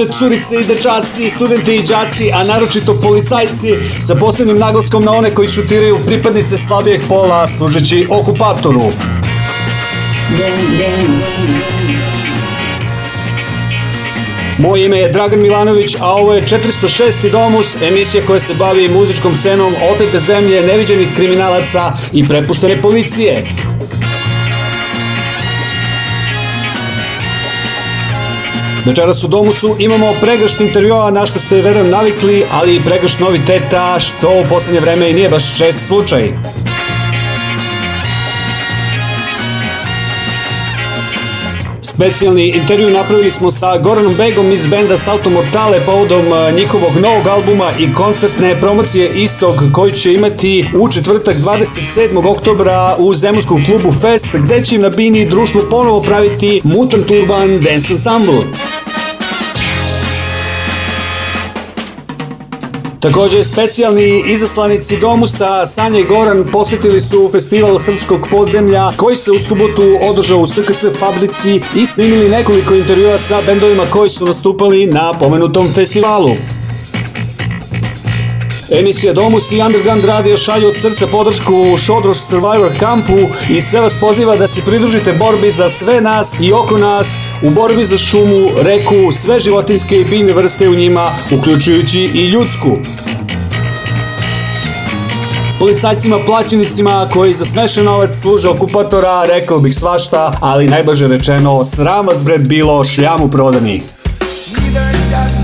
Večer, curice i dečaci, studenti i đaci, a naročito policajci, sa posebnim naglaskom na one koji šutiraju pripadnice slabijeg pola služeći okupatoru. Moje ime je Dragan Milanović, a ovo je 406. Domus, emisija koja se bavi muzičkom scenom otete zemlje, neviđenih kriminalaca i prepuštene policije. Večeras u Domusu imamo pregršt intervjua na što ste verujem navikli, ali pregršt noviteta, što u poslednje vreme i nije baš čest slučaj. Specijalni intervju napravili smo sa Goranom Begom iz benda Salto Mortale povodom njihovog novog albuma i koncertne promocije istog koji će imati u četvrtak 27. oktobra u Zemunskom klubu Fest gde će im na bini društvo ponovo praviti Mutant Urban Dance Ensemble. Takođe, specijalni izaslanici Domusa Sanja i Goran posetili su festival srpskog podzemlja koji se u subotu održao u SKC fabrici i snimili nekoliko intervjua sa bendovima koji su nastupali na pomenutom festivalu. Emisija Domus i Underground Radio šalju od srca podršku Šodroš Survivor kampu i sve vas poziva da se pridružite borbi za sve nas i oko nas u borbi za šumu, reku, sve životinske i biljne vrste u njima, uključujući i ljudsku. Policajcima plaćenicima koji za smešan novac služe okupatora, rekao bih svašta, ali najbaže rečeno, sram vas bre bilo šljamu prodani. Neither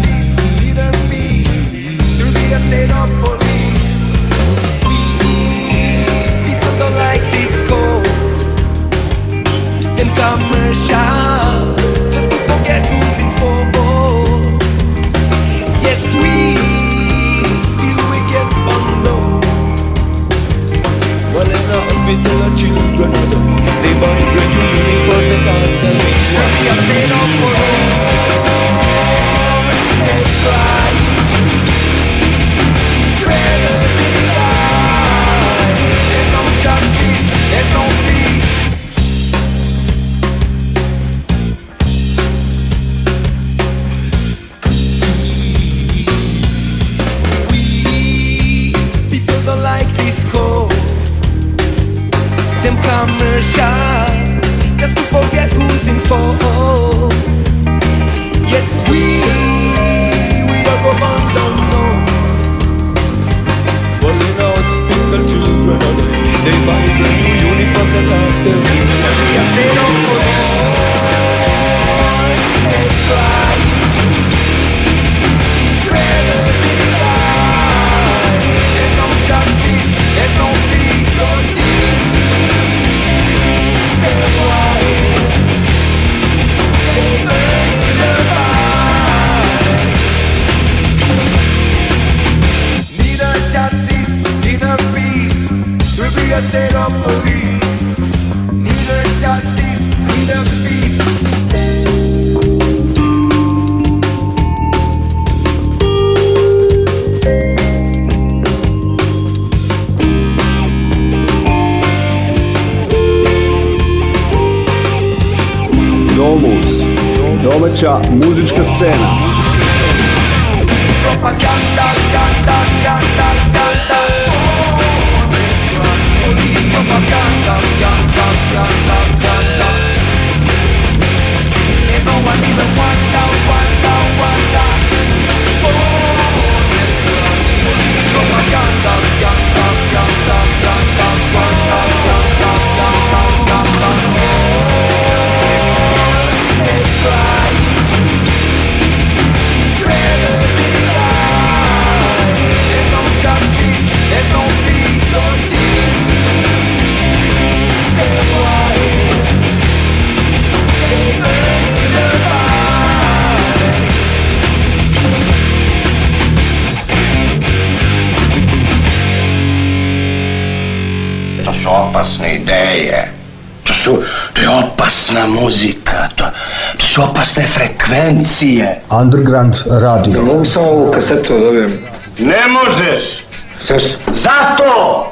frekvencije. Underground Radio. Mogu samo ovu kasetu da dobijem? Ne možeš! Zašto? Zato!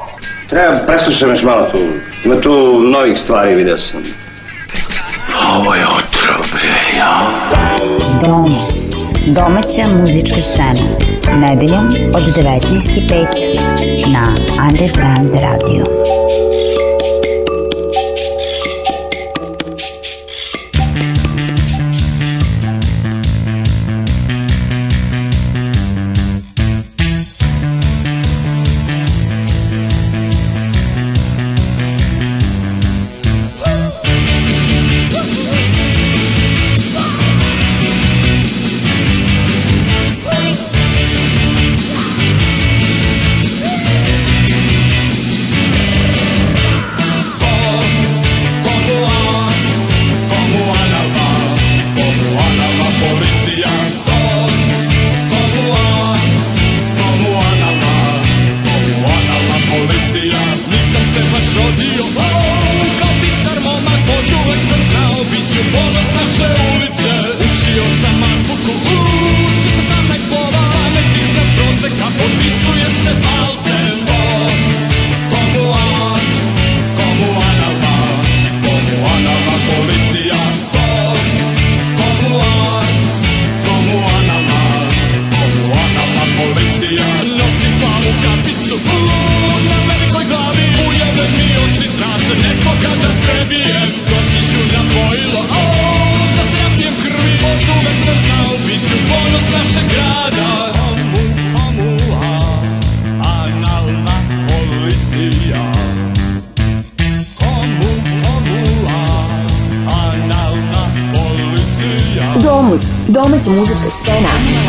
Treba, preslušam još malo tu. Ima tu novih stvari, vidio sam. Ovo je otrov, bre, ja. Domus. Domaća muzička scena. Nedeljom od 19.05 na Underground Radio. Mais músicas. Sai na.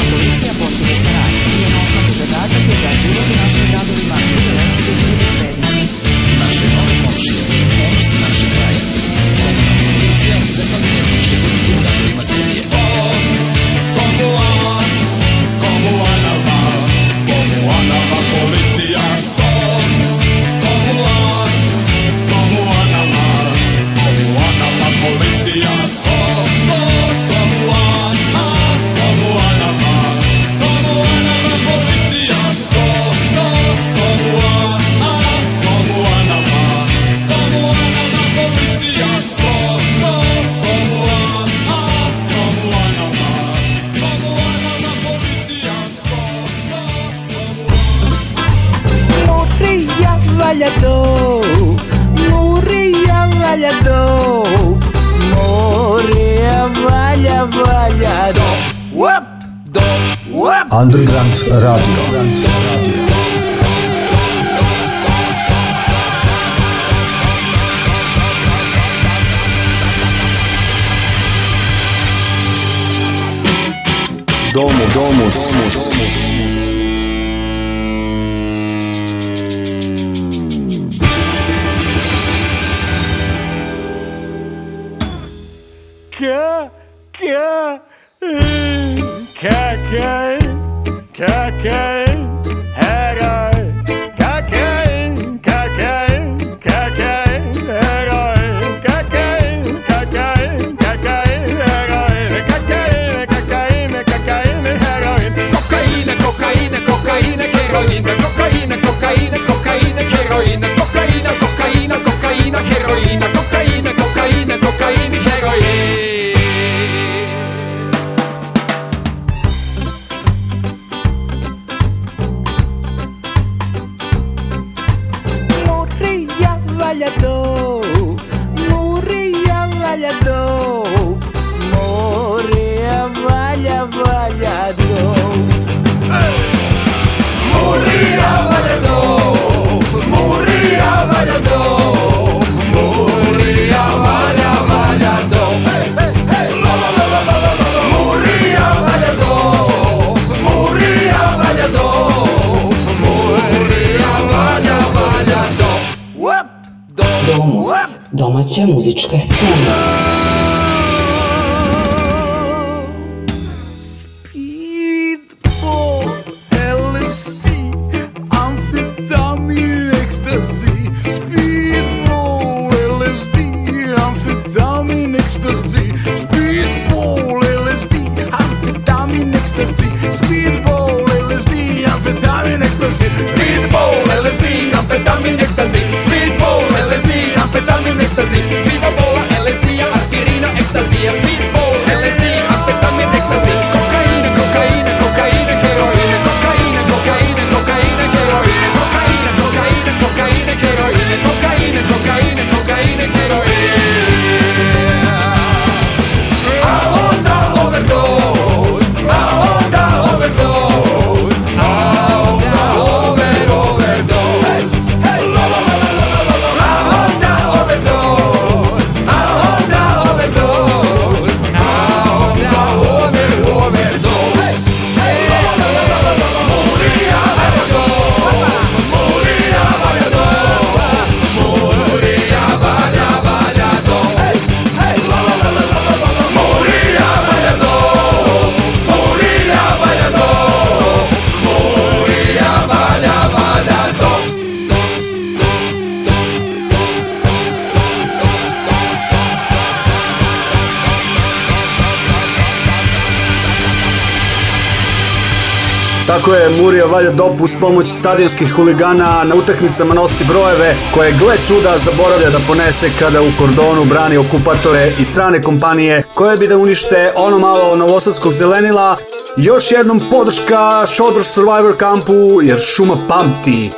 stadionskih huligana na utakmicama nosi brojeve koje gle čuda zaboravlja da ponese kada u kordonu brani okupatore i strane kompanije koje bi da unište ono malo novosadskog zelenila. Još jednom podrška Šodroš Survivor kampu jer šuma pamti.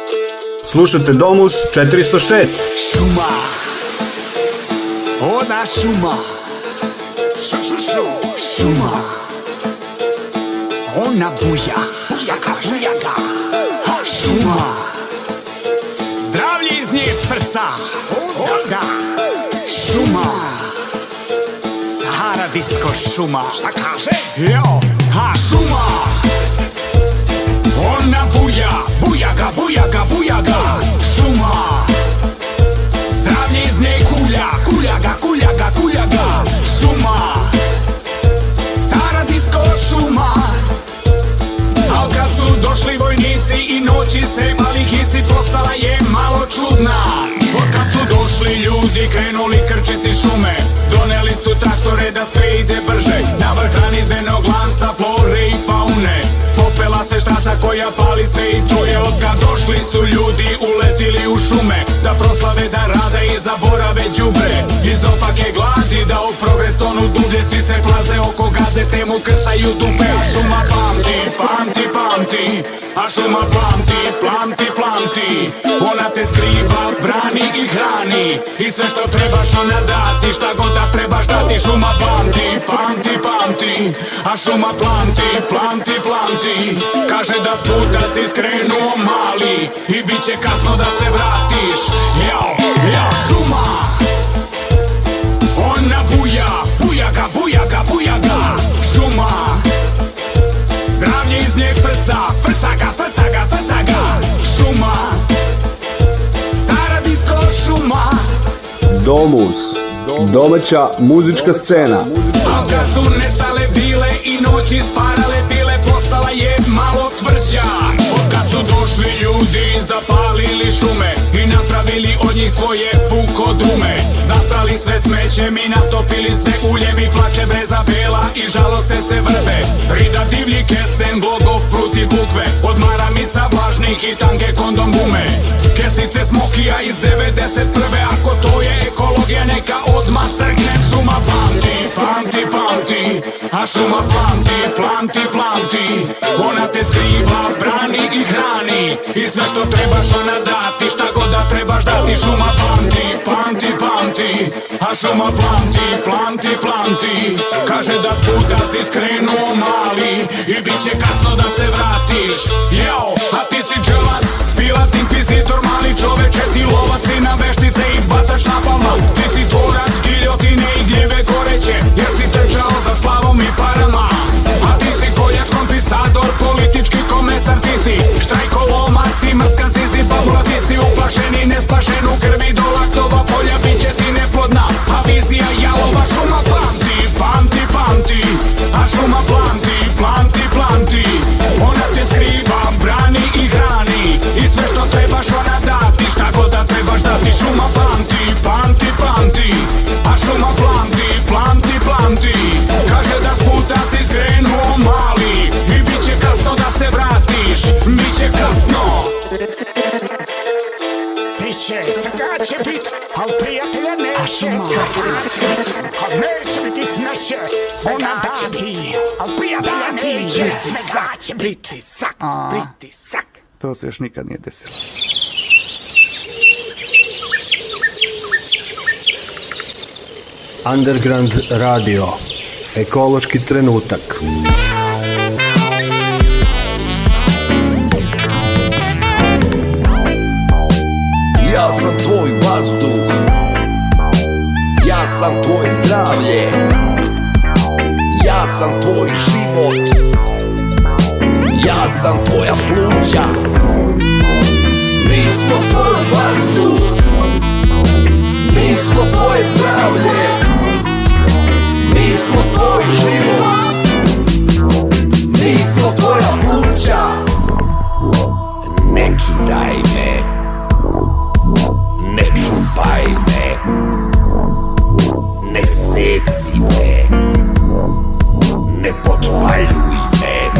Slušajte Domus 406. Šuma. Ona šuma. Šuma. Ona buja. Buja kaže. Buja Vinsko šuma Šta kaže? Jo, ha, šuma Ona buja, buja ga, buja ga, buja ga. Šuma Zdravlje iz nje kulja, kulja ga, kulja ga, kulja ga. Šuma Stara disko šuma Al kad su došli vojnici i noći se mali hici Postala je malo čudna. Od kad su došli ljudi krenuli krčiti šume su traktore da sve ide brže. Na vrh hranidbenog lanca Popela se štaca koja pali sve i to je Od kad došli su ljudi uletili u šume Da proslave da rade i zaborave đubre. Iz opake gladi da u progres tonu dublje Svi se plaze oko gaze temu krcaju dupe. A šuma pamti, pamti, pamti A šuma plamti, plamti, plamti Ona te skriva, brani i hrani. I sve što trebaš ona dati. Šta god da trebaš dati Šuma pamti, pamti, pamti. A šuma plamti, plamti, plamti Kaže da s puta si skrenuo mali I bit će kasno da se vratiš. Jao, jao, šuma. Ona buja, bujaga, bujaga, bujaga Šuma. Zdravlje iz njeg frca, frca ga, frca ga, frca ga. Šuma. Stara disko šuma. Domus. Domaća muzička scena. A kad su nestale bile i noći sparale malo tvrđa Od kad su došli ljudi zapalili šume I napravili od njih svoje pukodrume. Zastrali sve smećem i natopili sve uljem I plače breza bela i žaloste se vrbe Rida divlji kesten, glogov, pruti bukve Od maramica vlažnih i tange kondom gume Kesice smokija iz 91. Ako to je ekologija neka odmah crkne. Šuma pamti, pamti, pamti A šuma plamti, plamti, plamti Ona te skriva, brani i hrani I sve što trebaš ona dati. Šta god da trebaš dati Šuma pamti, pamti, pamti. A šuma plamti, plamti, plamti Kaže da s puta si skrenuo mali. I bit će kasno da se vratiš. Jao, a ti si dželat Pilat, inkvizitor, mali čoveče Ti sada će bit, al prijatelja neće Al neće biti smeće, ona dati Al prijatelja neće, svega će biti sak, pritisak. To se još nikad nije desilo. Underground radio. Ekološki trenutak. Ja Sam tvoje zdravlje. Ja sam tvoj život. Ja sam tvoja pluća. Mi smo tvoj vazduh. Mi smo tvoje zdravlje. Mi smo tvoj život. Mi smo tvoja pluća. Ne kidaj me ne čupaj me Не се ципе, не подпалюй ме.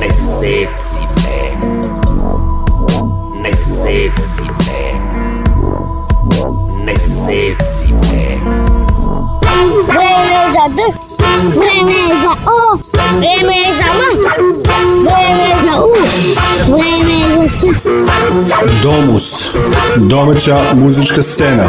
Не се ме. не се ме. не се ме. Време за дъх, време за о, време за м, време е за у, време за с. Домус. Domaća muzička scena.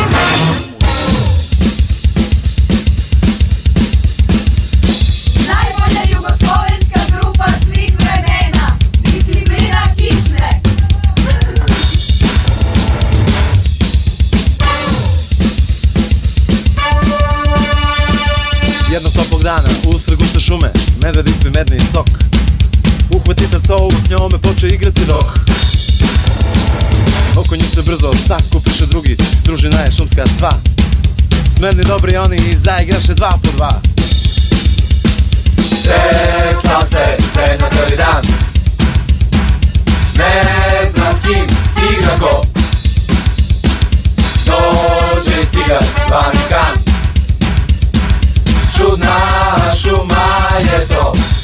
poče igrati rok. Oko njih se brzo sak upiše drugi, družina je šumska sva. Smedni dobri oni i zaigraše dva po dva. Česla se, srednja cijeli dan Ne zna s kim igra ko Dođe tigar zvani kan Čudna šuma je to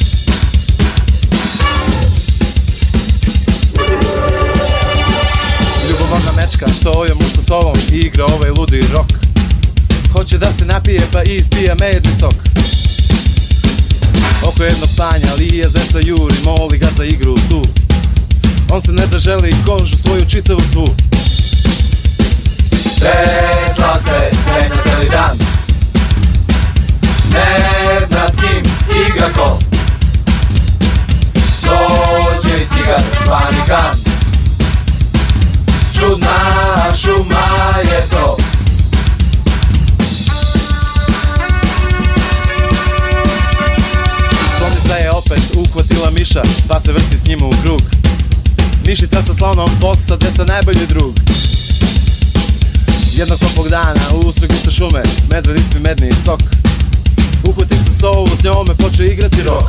Mečka što muž sa sobom i igra ovaj ludi rok. Hoće da se napije pa ispija medni sok. Oko jednog panja lije zeca juri, moli ga za igru tu. On se ne da želi kožu svoju čitavu svu. Tresla se, srednja cijeli dan. Ne zna s kim igra ko. Dođe tigar zvani kan Čudna šuma je to Slonica je opet uhvatila miša, pa se vrti s njima u krug. Mišica sa slonom postade sa najbolji drug. Jednog topog dana u usred guste šume Medved ispi medni sok. Uhvatite sovu, s njome poče igrati rok.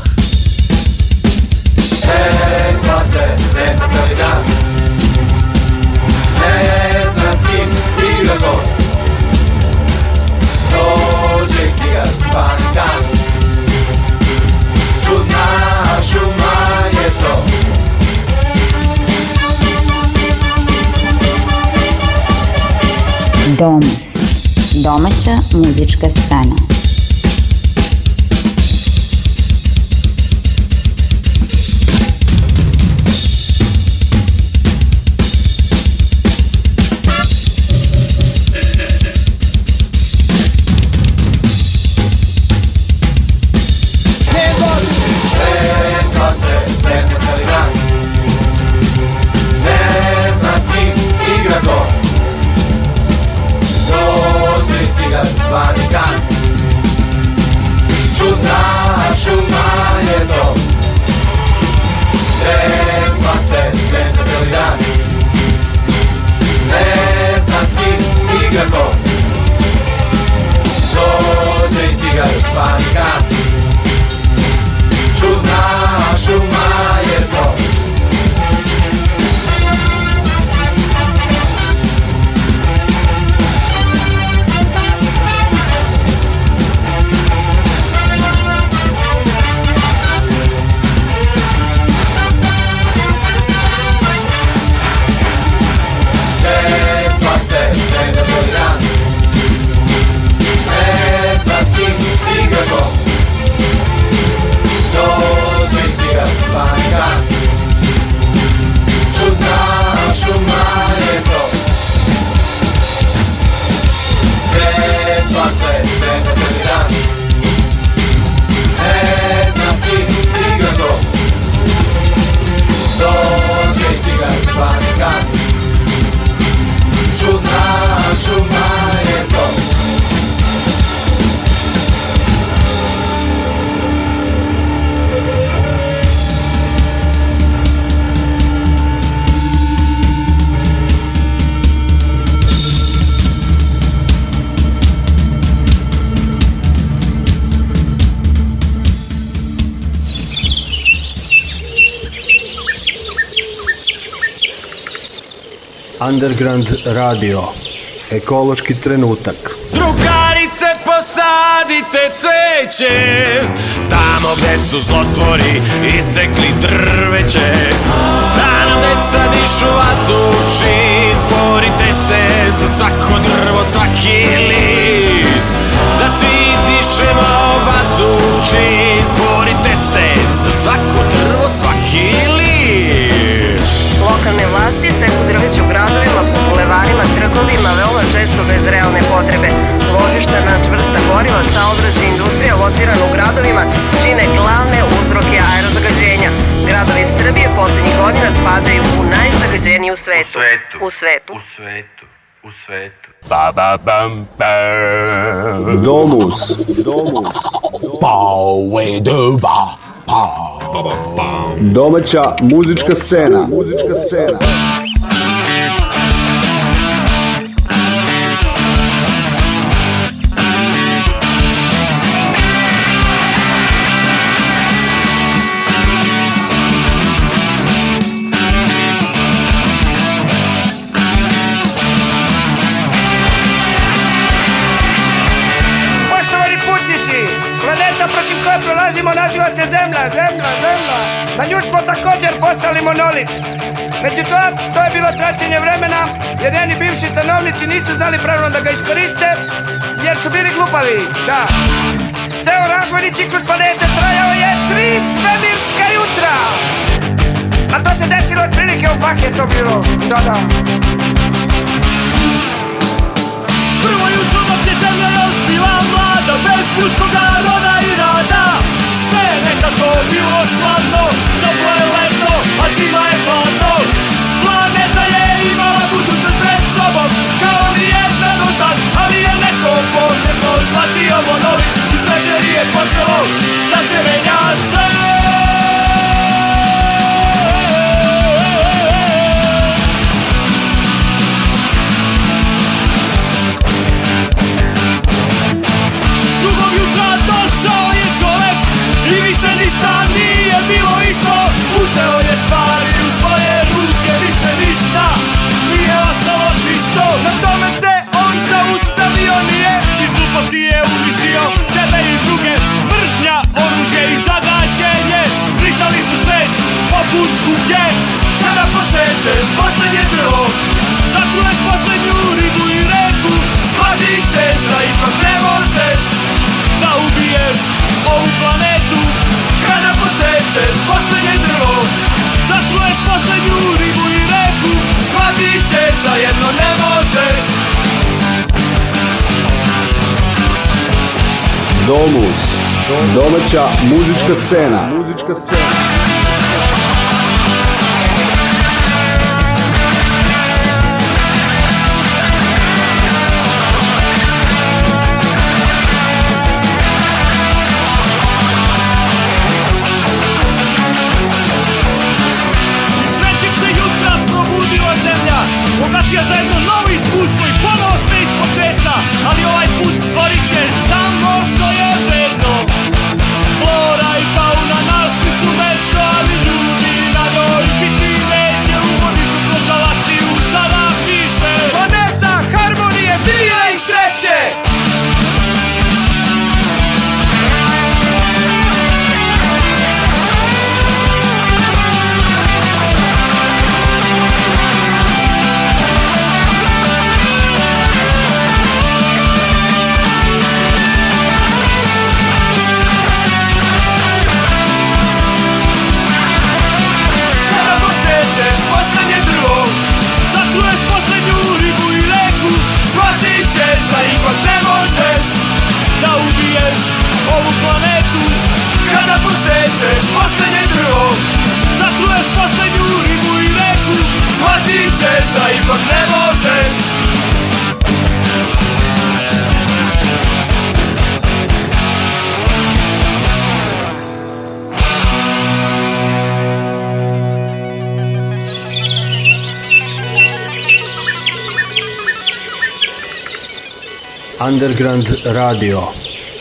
Tresla se, srednja cijeli dan nie zna z kim i dlaczego To dzięki gaspanka Czudna szuma nie to Domus. Domaća muzička scena. Tigar Underground radio. Ekološki trenutak. Drugarice posadite cveće Tamo gde su zlotvori isekli drveće. Da nam deca dišu vazduši Izborite se za svako drvo, svaki list. Da svi dišemo vazduši Izborite se za svako drvo, svaki list. Lokalne vlasti seku drveće u gradovima, po bulevarima, trgovima, veoma često bez realne potrebe. Ložišta na čvrsta goriva, saobraćaj i industrija locirana u gradovima čine glavne uzroke aerozagađenja. Gradovi Srbije poslednjih godina spadaju u najzagađeniji u svetu. U svetu. U svetu. u svetu. Ba ba bam bam. Domus. Domus. Pau we do ba. Pa. Domaća muzička scena. Muzička scena. Postali monolit. Međutim, to je bilo traćenje vremena, jer njeni bivši stanovnici nisu znali pravilno da ga iskoriste, jer su bili glupavi, da. Ceo razvojni ciklus planete trajao je tri svemirska jutra. A to se desilo otprilike u vak je to bilo, da, da. Prvo jutro dok je zemlja još bila mlada Bez ljudskoga roda i rada Sve je nekako bilo skladno Toplo je leto, a zima je hladno. Planeta je imala budućnost pred sobom Kao ni jedna do tad Ali je neko pogrešno shvatio monolit I s večeri je počelo da se menja sve poput kuge Kada posećeš poslednje drvo Zatruješ poslednju ribu i reku Shvatit ćeš da ipak ne možeš Da ubiješ ovu planetu Kada posećeš poslednje drvo Zatruješ poslednju ribu i reku Shvatit ćeš da jedno ne možeš Domus. Domaća muzička scena. Muzička scena. Cause Underground radio.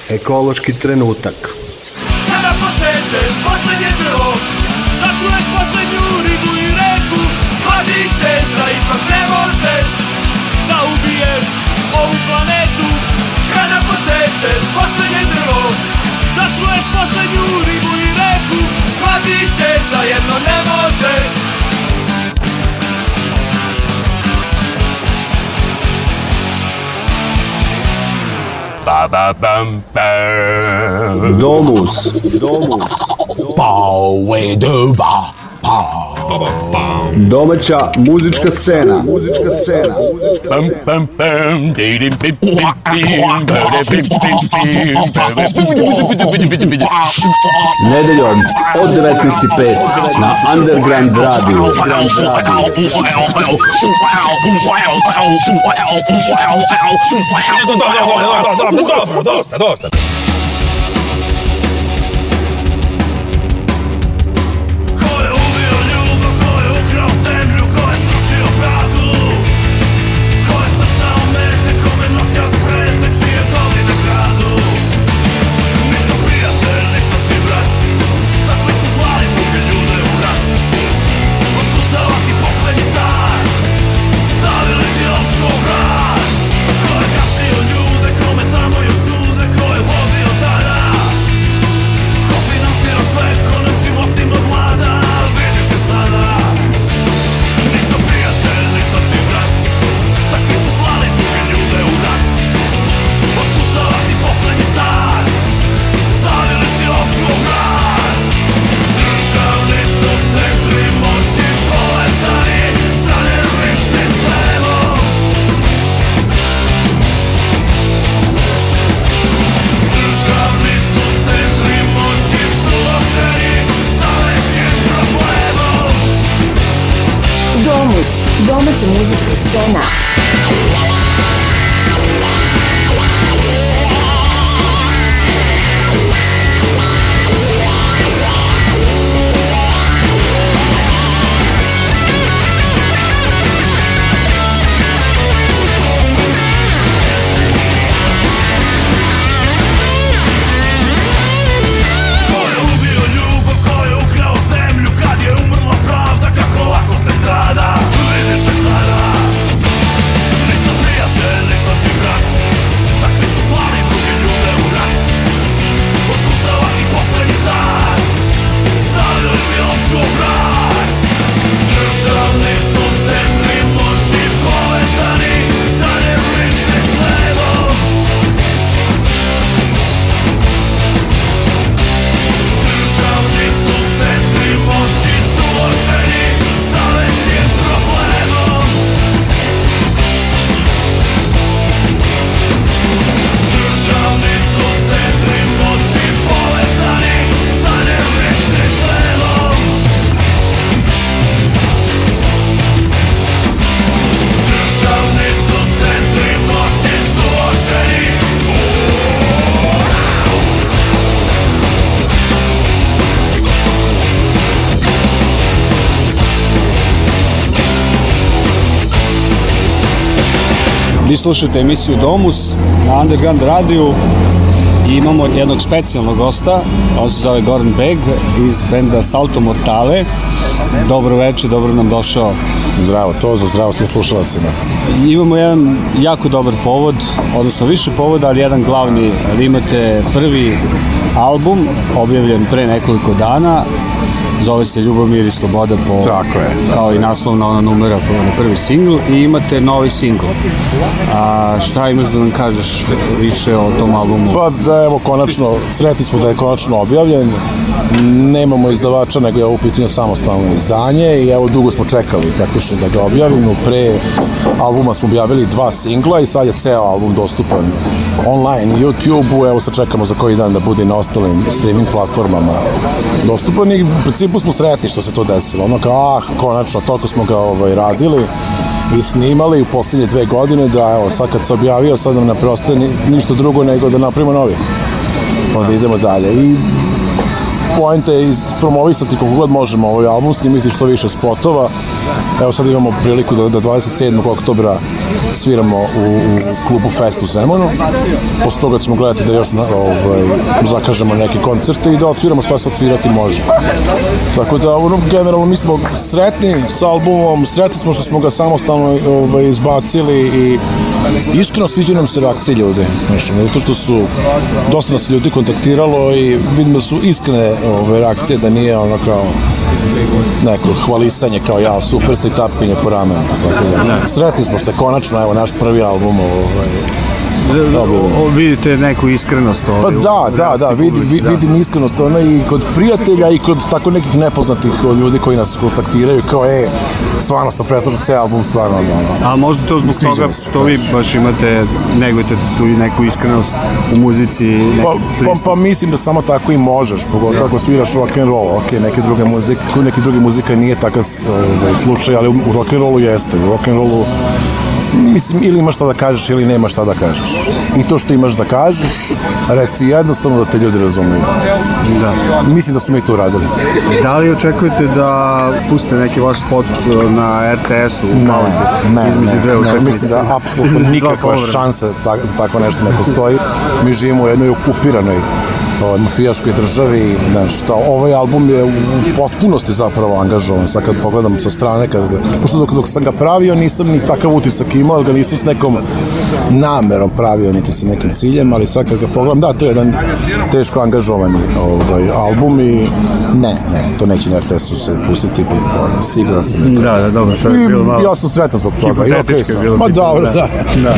Ekološki trenutak. Kada posećeš poslednje drvo Zatruješ poslednju ribu i reku Shvatit ćeš da ipak ne možeš Da ubiješ ovu planetu Kada posećeš poslednje drvo Zatruješ poslednju ribu i reku Shvatit ćeš da jedno ne možeš Domus. Domus. Pau we do ba. Pa. Domaća muzička scena. Muzička scena. Pam, pam, pam, Nedeljom od 19.05 na Underground Radio. Underground Radio. Dosta, dosta. Slušate emisiju Domus na Underground radiju i imamo jednog specijalnog gosta, on se zove Goran Beg iz benda Salto Mortale. Dobro večer, dobro nam došao. Zdravo, to za zdravo svim slušalacima. Imamo jedan jako dobar povod, odnosno više povoda, ali jedan glavni. Vi imate prvi album, objavljen pre nekoliko dana, zove se Ljubomir i Sloboda po, Tako je. kao i naslovna ona numera po na prvi singl i imate novi singl. A šta imaš da nam kažeš više o tom albumu? Pa da evo konačno, sretni smo da je konačno objavljen. Nemamo izdavača, nego je ovo u pitanju samostalno izdanje i evo dugo smo čekali praktično da ga objavimo. Pre albuma smo objavili dva singla i sad je ceo album dostupan online, YouTube-u, evo sad čekamo za koji dan da bude i na ostalim streaming platformama dostupan i u principu smo sretni što se to desilo. Ono kao, ah, konačno, toliko smo ga ovaj, radili i snimali u posljednje dve godine da evo sad kad se objavio sad nam ne preostaje ni, ništa drugo nego da napravimo novi pa da idemo dalje i poenta je promovisati koliko god možemo ovaj album, snimiti što više spotova. Evo sad imamo priliku da, da 27. oktobra sviramo u, u klubu Fest u Zemunu. Posle toga ćemo gledati da još ovaj, zakažemo neke koncerte i da odsviramo šta sad svirati može. Tako da, ono, generalno, mi smo sretni sa albumom, sretni smo što smo ga samostalno ovaj, izbacili i iskreno sviđa nam se reakcije ljudi. Znači, zato što su, dosta nas ljudi kontaktiralo i vidim da su iskrene ove, reakcije, da nije ono kao neko hvalisanje kao ja, super ste i tapkanje po ramenu. Tako da, sretni smo što konačno, evo, naš prvi album ovaj, o, vidite neku iskrenost Pa ovaj, u- da, da, da, vidim, vi- vidim iskrenost ona i kod prijatelja i kod tako nekih nepoznatih ljudi koji nas kontaktiraju kao, e, stvarno sam preslušao ceo album, stvarno, ono, A možda to zbog Sviđa toga što vi baš imate, negujete tu i neku iskrenost u muzici, Pa, pa, pa mislim da samo tako i možeš, pogotovo ako sviraš rock and roll, ok, neke druge muzike, neke druge muzike nije takav ovaj, slučaj, ali u rock and rollu jeste, u rock and rollu mislim, ili imaš šta da kažeš ili nemaš šta da kažeš. I to što imaš da kažeš, reci jednostavno da te ljudi razumeju. Da. Mislim da su mi to uradili. Da li očekujete da pustite neki vaš spot uh, na RTS-u u pauzi ne, između ne, dve ne, utakmice? mislim da apsolutno nikakva šansa za tako nešto ne postoji. Mi živimo u jednoj okupiranoj ovaj, mafijaškoj državi, znaš, šta, ovaj album je u, potpunosti zapravo angažovan, sad kad pogledam sa strane, kad ga, pošto dok, dok sam ga pravio nisam ni takav utisak imao, ali ga nisam s nekom namerom pravio, niti sa nekim ciljem, ali sad kad ga pogledam, da, to je jedan teško angažovani ovaj, album i ne, ne, to neće na RTS-u se pustiti, pa, siguran sam. Da, da, dobro, to je bilo malo... ja sam sretan zbog toga. Hipotetički je bilo pitanje, dobro, da. da.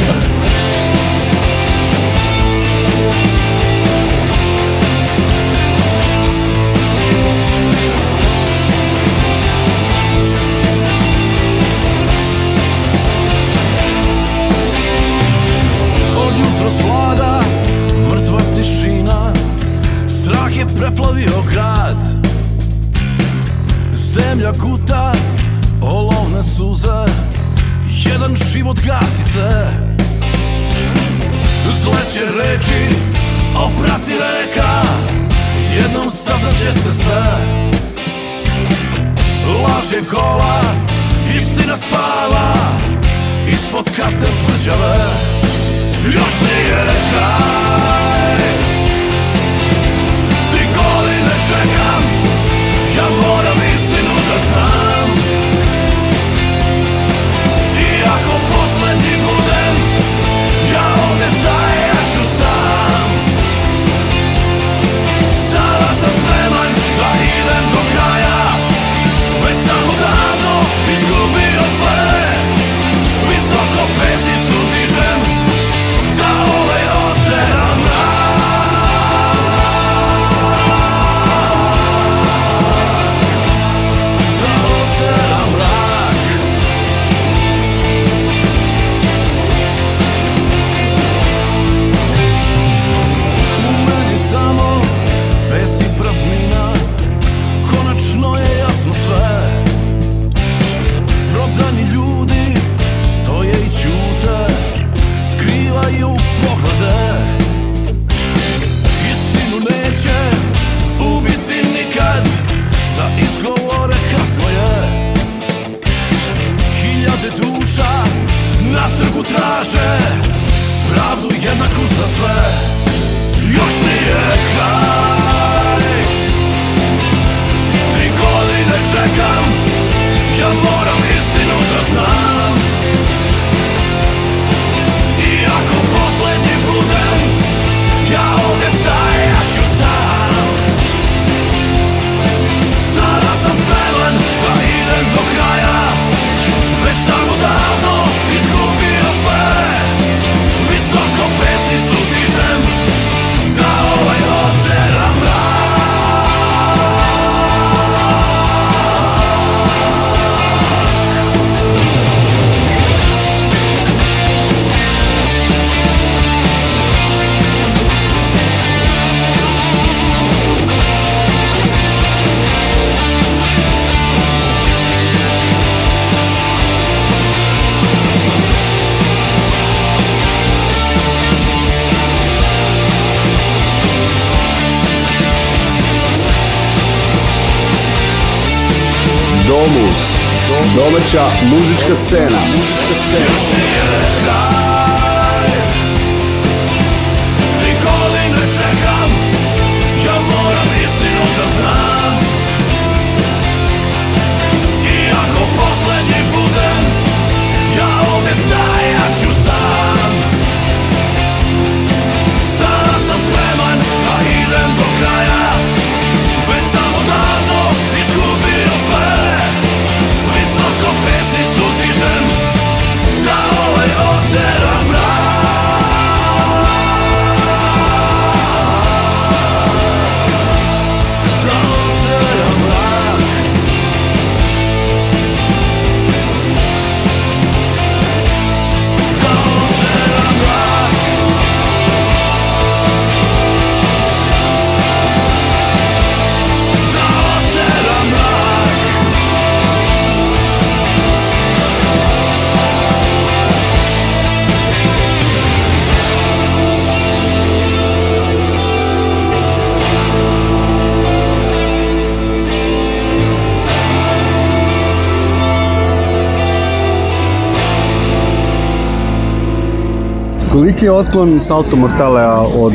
Koliki je otklon Salto Mortalea od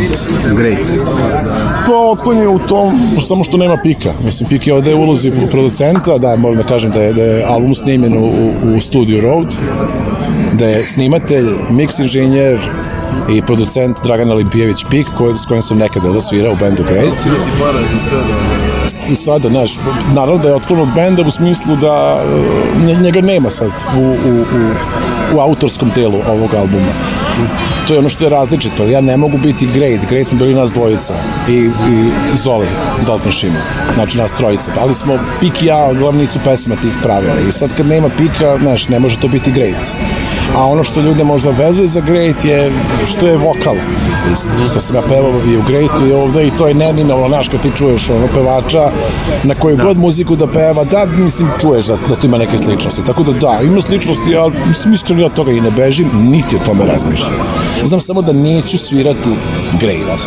Great? Pa otklon je u tom, samo što nema pika. Mislim, pik je ovde u ulozi producenta, da, moram da kažem da je, da je album snimljen u, u, Studio Road, da je snimatelj, mix inženjer i producent Dragan Olimpijević Pik, koji, s kojim sam nekada da svirao u bendu Great. I sada, znaš, naravno da je otklon od benda u smislu da e, nje- njega nema sad u, u, u, u autorskom delu ovog albuma. To je ono što je različito. Ja ne mogu biti great. Great smo bili nas dvojica. I, i Zoli, Zoltan Šima. Znači nas trojica. Ali smo Pik i ja glavnicu pesama tih pravila. I sad kad nema Pika, znaš, ne može to biti great. A ono što ljude možda vezuje za great je što je vokal. Što sam ja pevao i u greatu i ovde i to je neminovno, znaš, kad ti čuješ ono pevača na koju god muziku da peva, da, mislim, čuješ da, da to ima neke sličnosti. Tako da da, ima sličnosti, ali mislim, iskreno ja toga i ne bežim, niti o tome razmišljam. Znam samo da neću svirati great.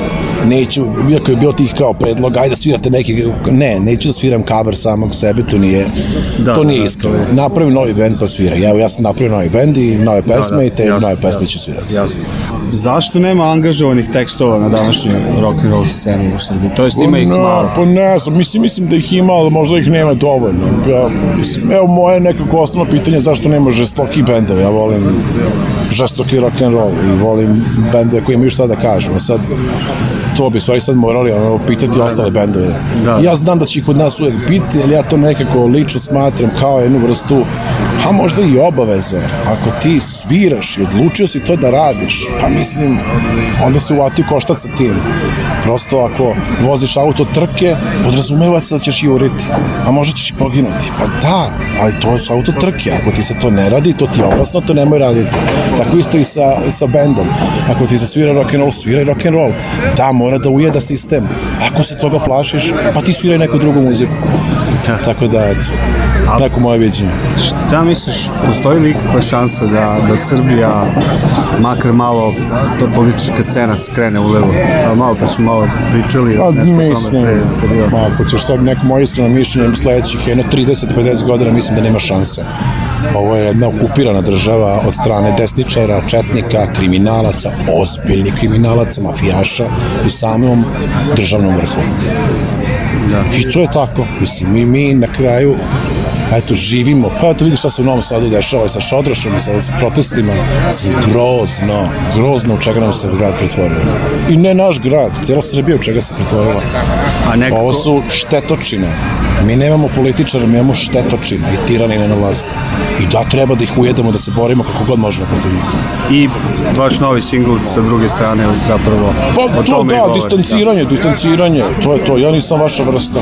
Neću, iako je bio tih kao predlog, ajde da svirate neki, ne, neću da sviram cover samog sebe, to nije, Da, to nije da, iskreno. to je- Napravim novi bend pa svira. Evo, ja sam napravio novi bend i nove pesme i te jasno, nove pesme jasno, ću svirati. Jasno. Zašto nema angažovanih tekstova na današnjoj rock and roll sceni u Srbiji? To jest ima ih Pa ne, malo. Pa ne znam, mislim, mislim da ih ima, ali možda ih nema dovoljno. Ja, mislim, evo moje nekako osnovno pitanje zašto nema žestoki bendove. Ja volim žestoki rock and roll i volim bendove koji imaju šta da kažu. A sad, to bi stvari sad morali ono, pitati ostale bendove. Da. Ja znam da će ih kod nas uvek biti, ali ja to nekako lično smatram kao jednu vrstu a možda i obaveze. Ako ti sviraš i odlučio si to da radiš, pa mislim, onda se uvati koštac sa tim. Prosto ako voziš auto trke, podrazumeva se da ćeš juriti, a možda ćeš i poginuti. Pa da, ali to su auto trke. Ako ti se to ne radi, to ti je opasno, to nemoj raditi. Tako isto i sa, sa bendom. Ako ti se svira rock and roll, sviraj rock and roll. Da, mora da ujeda sistem. Ako se toga plašiš, pa ti sviraj neku drugu muziku. Tako da, eto, tako moje viđenje. Šta misliš, postoji li ikakva šansa da, da Srbija makar malo to politička scena skrene u levo? A malo pa smo malo pričali Pa, nešto o tome mislim, pre, ako ćeš sad neko moje iskreno mišljenje, sledećih jedno 30-50 godina mislim da nema šanse. Ovo je jedna okupirana država od strane desničara, četnika, kriminalaca, ozbiljnih kriminalaca, mafijaša u samom državnom vrhu. Da. I to je tako. Mislim, mi, mi na kraju eto, živimo, pa eto vidiš šta se u Novom Sadu dešava i sa Šodrošom i sa protestima, grozno, grozno u čega nam se grad pretvorio. I ne naš grad, cijela Srbija u čega se pretvorila. A nekako- Ovo su štetočine. Mi nemamo političara, mi imamo štetočina i tiranine na vlasti. I da treba da ih ujedemo, da se borimo kako god možemo protiv njih. I vaš novi singl sa druge strane zapravo Pa o to tome da, govori, distanciranje, distanciranje, to je to, ja nisam vaša vrsta.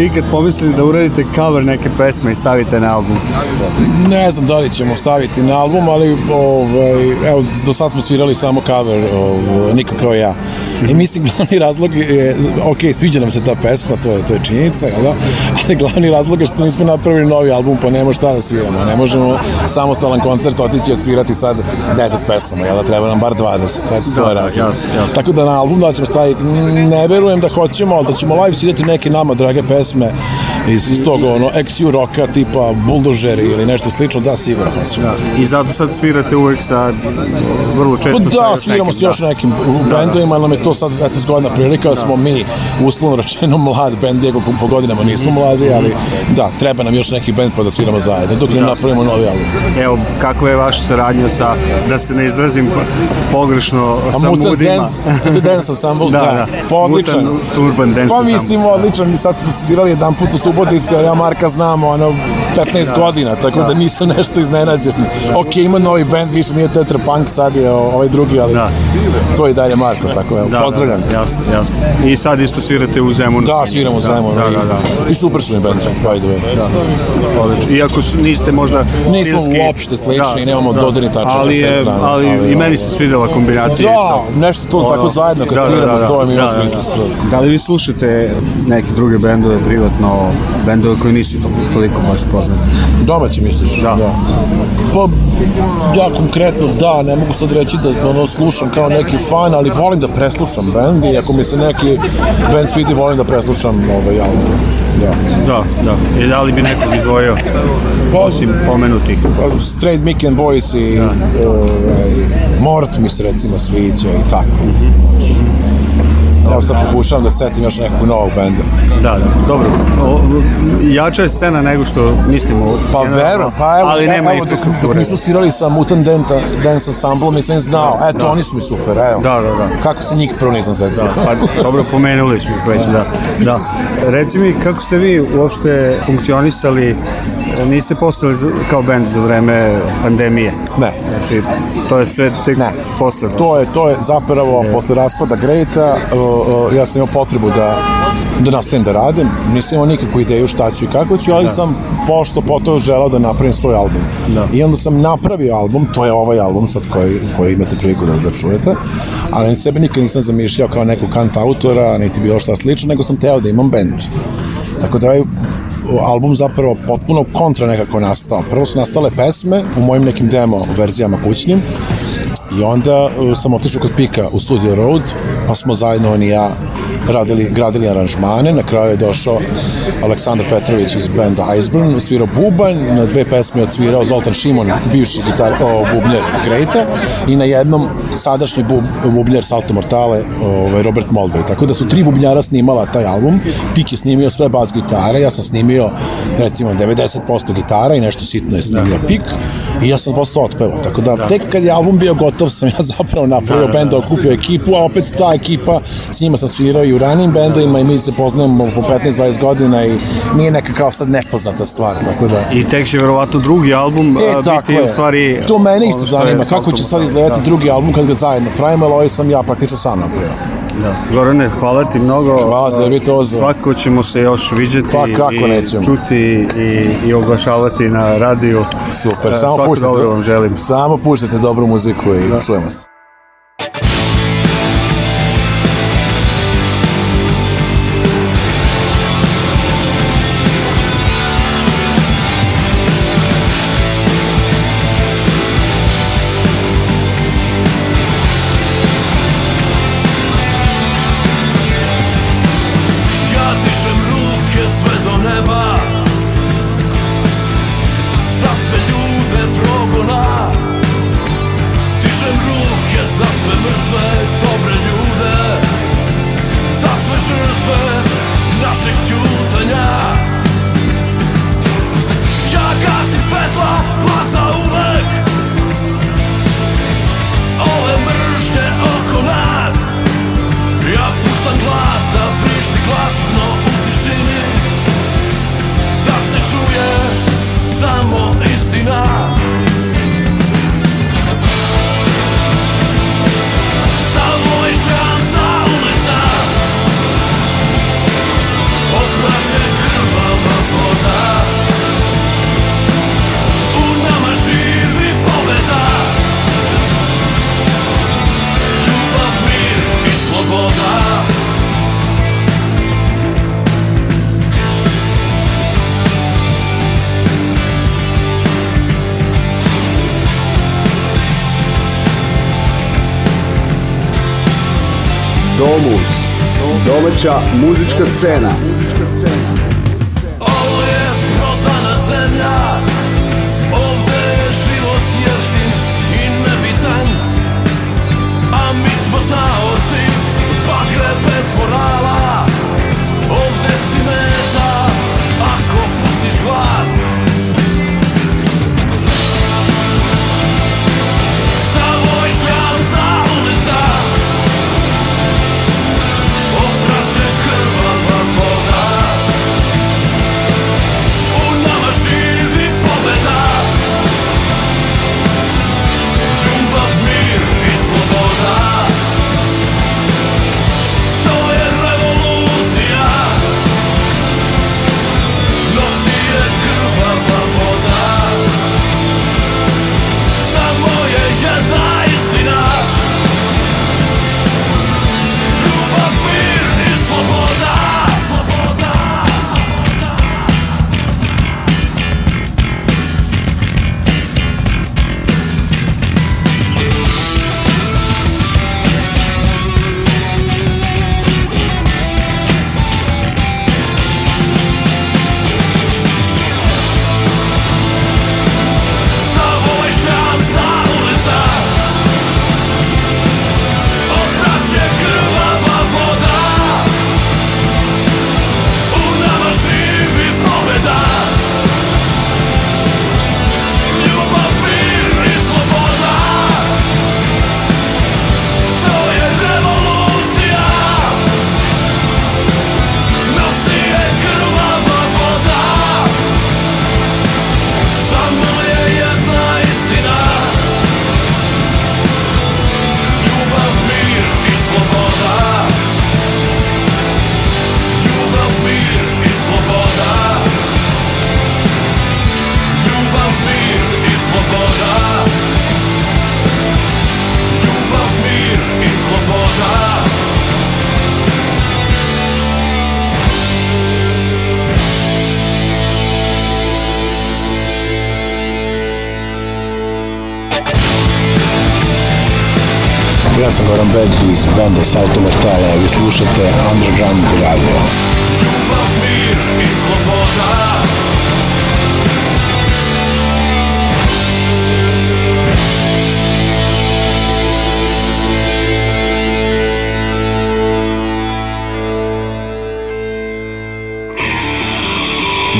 Ste ikad pomislili da uradite cover neke pesme i stavite na album? Ne znam da li ćemo staviti na album, ali ovaj, evo, do sad smo svirali samo cover ovaj, Niko kao ja. I mislim glavni razlog je, ok, sviđa nam se ta pesma, to je, to je činjenica, jel da? Ali glavni razlog je što nismo napravili novi album, pa nema šta da sviramo. Ne možemo samostalan koncert otići i odsvirati sad 10 pesama, jel da treba nam bar 20, eto to je razlog. jasno, jasno. Tako da na album da ćemo staviti, ne verujem da hoćemo, ali da ćemo live svirati neke nama drage pesme iz, tog ono, XU roka tipa Bulldožeri ili nešto slično, da sigurno hoćemo. I zato sad svirate uvek sa, vrlo Pa često sa da, sviramo nekim, s još nekim bendovima, ali nam je to sad eto zgodna prilika da smo mi uslovno rečeno mlad bend, iako po godinama nismo mladi, ali da, treba nam još neki bend pa da sviramo zajedno, dok ne Da. napravimo novi album. Evo, kakva je vaša saradnja sa, da se ne izrazim pogrešno, A sa Mutant Mudima? Dance, Dance Ensemble, da, da. pa odličan. Mutant Urban Dance Pa mislim, odličan, mi sad smo svirali jedan put u a ja Marka znam, ono, 15 Da. godina, tako da. Da. nisam nešto iznenađen. Ok, ima novi band, više nije Tetra Punk, sad je ovaj drugi, ali to je i dalje Marko, tako evo, Da, pozdravljam. Da, jasno, jasno. I sad isto svirate u Zemunu. Da, sviramo u Zemunu. Da, da, da. I super su mi band, by the way. Da. Iako su- niste možda Nismo stilski- uopšte slični, nemamo dodirnih tačaka ali, s te je, strane, ali, ali, i meni ovaj, se svidela kombinacija Da, isto. nešto to tako zajedno kad sviramo, to mi ima smisla skroz. Da li vi slušate neke druge bendove privatno, bendove koji nisu to, toliko baš poznati? Domaći misliš? Da. Pa, ja konkretno da, ne mogu sad reći da ono, slušam kao neki fan, ali volim da preslušam bend i ako mi se neki bend svidi, volim da preslušam ovaj album. Da. Da, da. I da li bi nekog izdvojio? Osim pomenutih. Pa, Straight Mick and Boys i ovaj, Mort mi se recimo sviđa i tako. Evo sad pokušavam da setim još nekog novog benda. Da, da, dobro. O, jača je scena nego što mislimo. Pa verujem, pa evo, ali nema evo dok, dok nismo svirali sa Mutant Dance, Dance Ensemble, nisam znao. Eto, da. oni su mi super, evo. Da, da, da. Kako se njih prvo nisam setio. Da, pa dobro pomenuli smo već, da. da. Reci mi, kako ste vi uopšte funkcionisali, niste postali kao band za vreme pandemije? Ne. Znači, to je sve tek Ne. posle. baš. To je, to je zapravo posle raspada Greata, uh, uh, ja sam imao potrebu da, da nastavim da radim. Nisam imao nikakvu ideju šta ću i kako ću, ali Da. sam pošto potom želao da napravim svoj album. Da. I onda sam napravio album, to je ovaj album sad koji, koji imate priliku da, da čujete, ali sebe nikad nisam zamišljao kao nekog kant autora, niti bilo šta slično, nego sam teo da imam band. Tako da ovaj album zapravo potpuno kontra nekako nastao. Prvo su nastale pesme u mojim nekim demo verzijama kućnim, I onda uh, sam otišao kod Pika u Studio Road, pa smo zajedno on i ja radili, gradili aranžmane, na kraju je došao Aleksandar Petrović iz benda Iceburn, svirao bubanj, na dve pesme odsvirao Zoltan Šimon, bivši gitar, o, bubnjer Grejta, i na jednom sadašnji bub, bubnjer Salto Mortale, ovaj, Robert Moldvej. Tako da su tri bubnjara snimala taj album, Pik je snimio sve bas gitare, ja sam snimio recimo 90% gitara i nešto sitno je snimio Pik, i ja sam postao otpevao. Tako da, tek kad je album bio gotov sam ja zapravo napravio Da, da, da. okupio ekipu, a opet ta ekipa, s njima sam svirao i u ranijim bendovima i mi se poznajemo po 15-20 godina i nije neka kao sad nepoznata stvar, tako da... I tek će verovatno drugi album E, a, biti je. u stvari... To mene isto zanima, kako će sad Salto izgledati Mortale. drugi album kad ga zajedno pravimo, ali ovaj sam ja praktično sam napravio. Da. Gorane, hvala ti mnogo. Hvala tebi, Tozo. Svako ćemo se još viđati Pa kako i nećemo. čuti i, i oglašavati na radiju. Super, samo svako puštajte, dobro vam želim. samo puštajte dobru muziku i čujemo se. música cena. banda Salto Mortale, vi slušate Underground Radio. Ljubav, mir i sloboda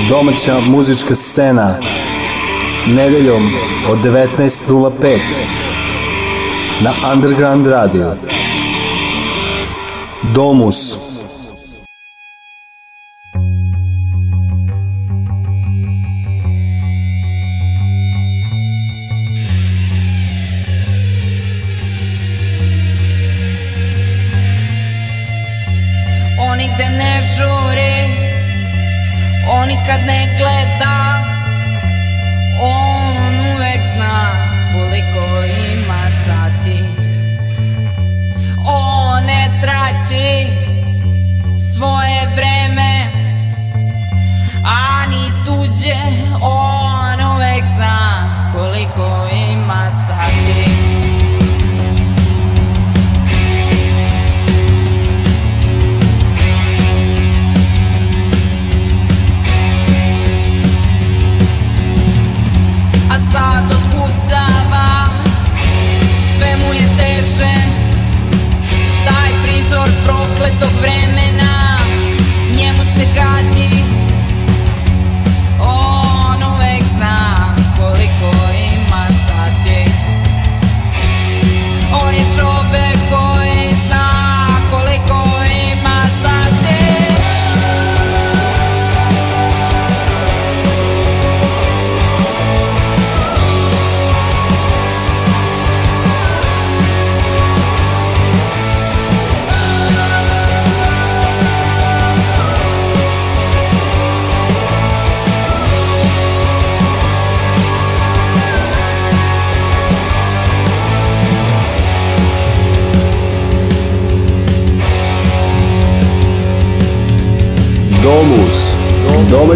Domaća muzička scena nedeljom od 19.05 na Underground Radio. Domus.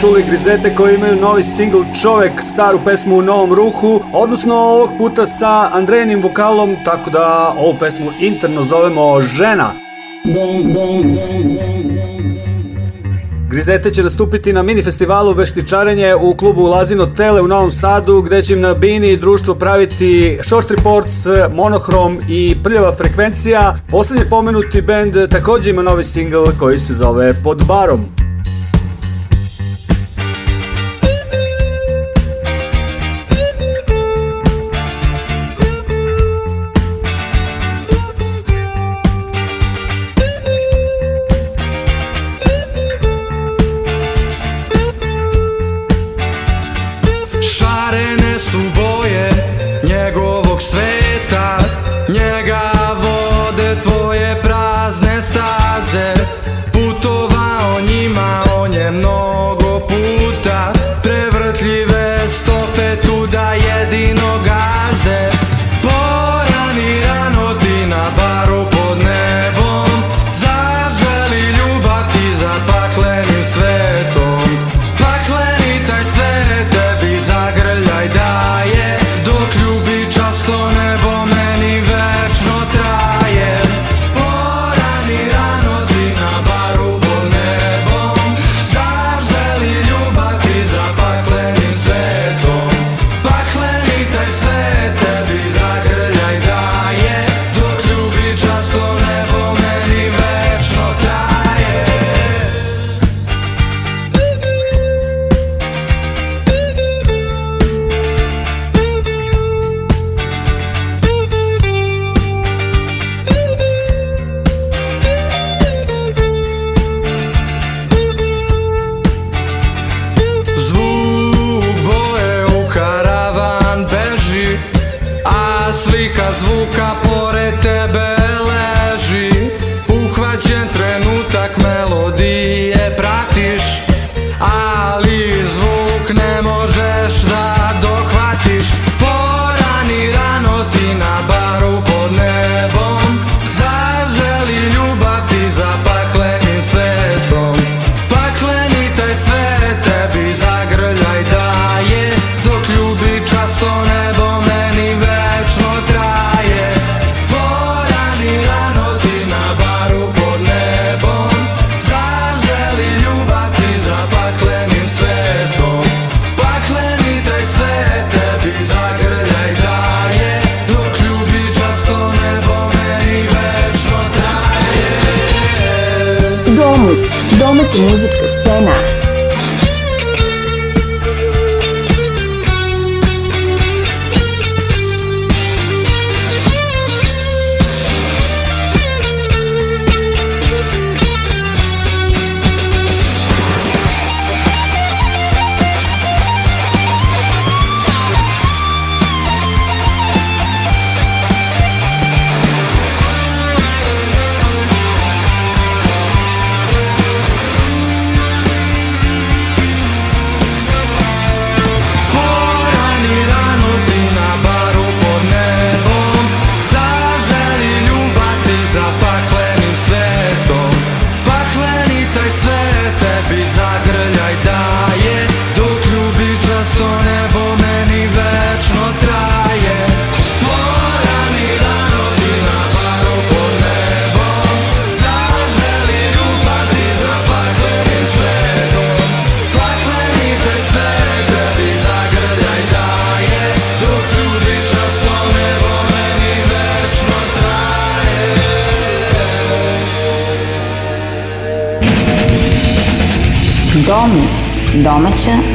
čuli Grizete koji imaju novi single Čovek, staru pesmu u novom ruhu, odnosno ovog puta sa Andrejinim vokalom, tako da ovu pesmu interno zovemo Žena. Grizete će nastupiti na mini festivalu Veštičarenje u klubu Lazino Tele u Novom Sadu, gde će im na Bini društvo praviti Short Reports, Monohrom i Prljava frekvencija. Poslednje pomenuti band takođe ima novi single koji se zove Pod barom.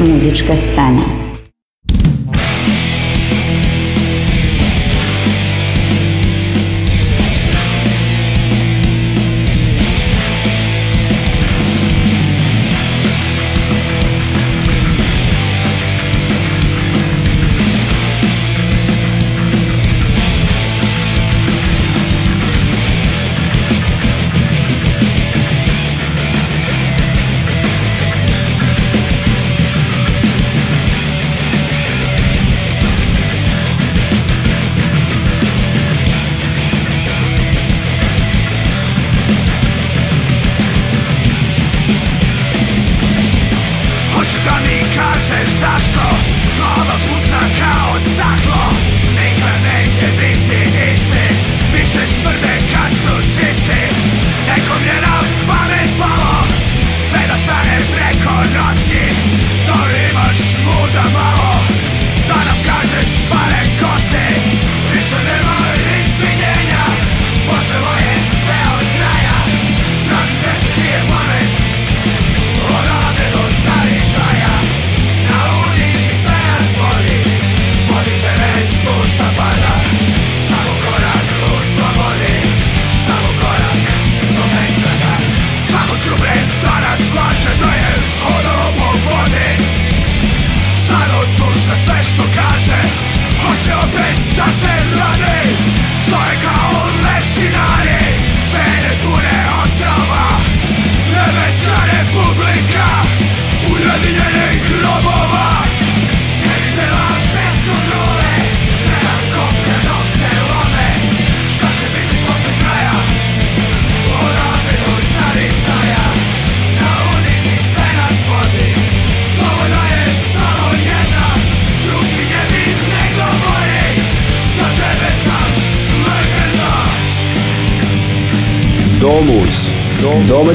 між сцена.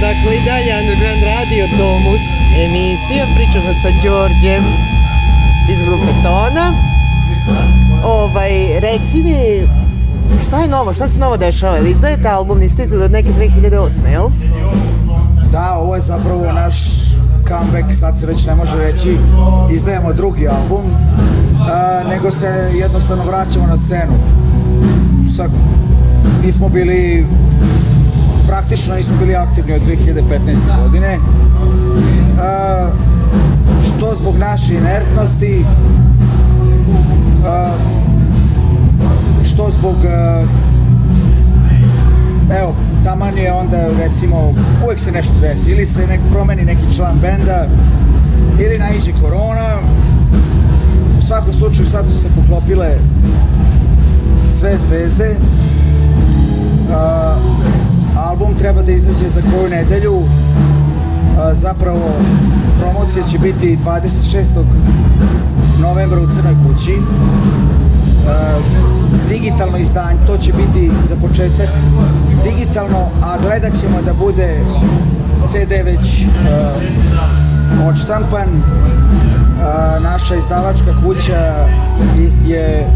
Dakle, i dalje Underground Radio Domus emisija. Pričamo sa Đorđem iz grupe Tona. Ovaj, reci mi, šta je novo, šta se novo dešava? Ili izdajete album, niste izdali od neke 2008. jel? Da, ovo je zapravo naš comeback, sad se već ne može reći, izdajemo drugi album, a, nego se jednostavno vraćamo na scenu. Sa, nismo bili, praktično nismo bili aktivni od 2015. godine, a, što zbog naše inertnosti, a, što zbog a, evo, taman je onda recimo, uvek se nešto desi, ili se nek promeni neki član benda, ili naiđe korona, u svakom slučaju sad su se poklopile sve zvezde, A, album treba da izađe za koju nedelju, zapravo promocija će biti 26. novembra u Crnoj kući, digitalno izdanje, to će biti za početak digitalno, a gledat ćemo da bude CD već odštampan. Naša izdavačka kuća je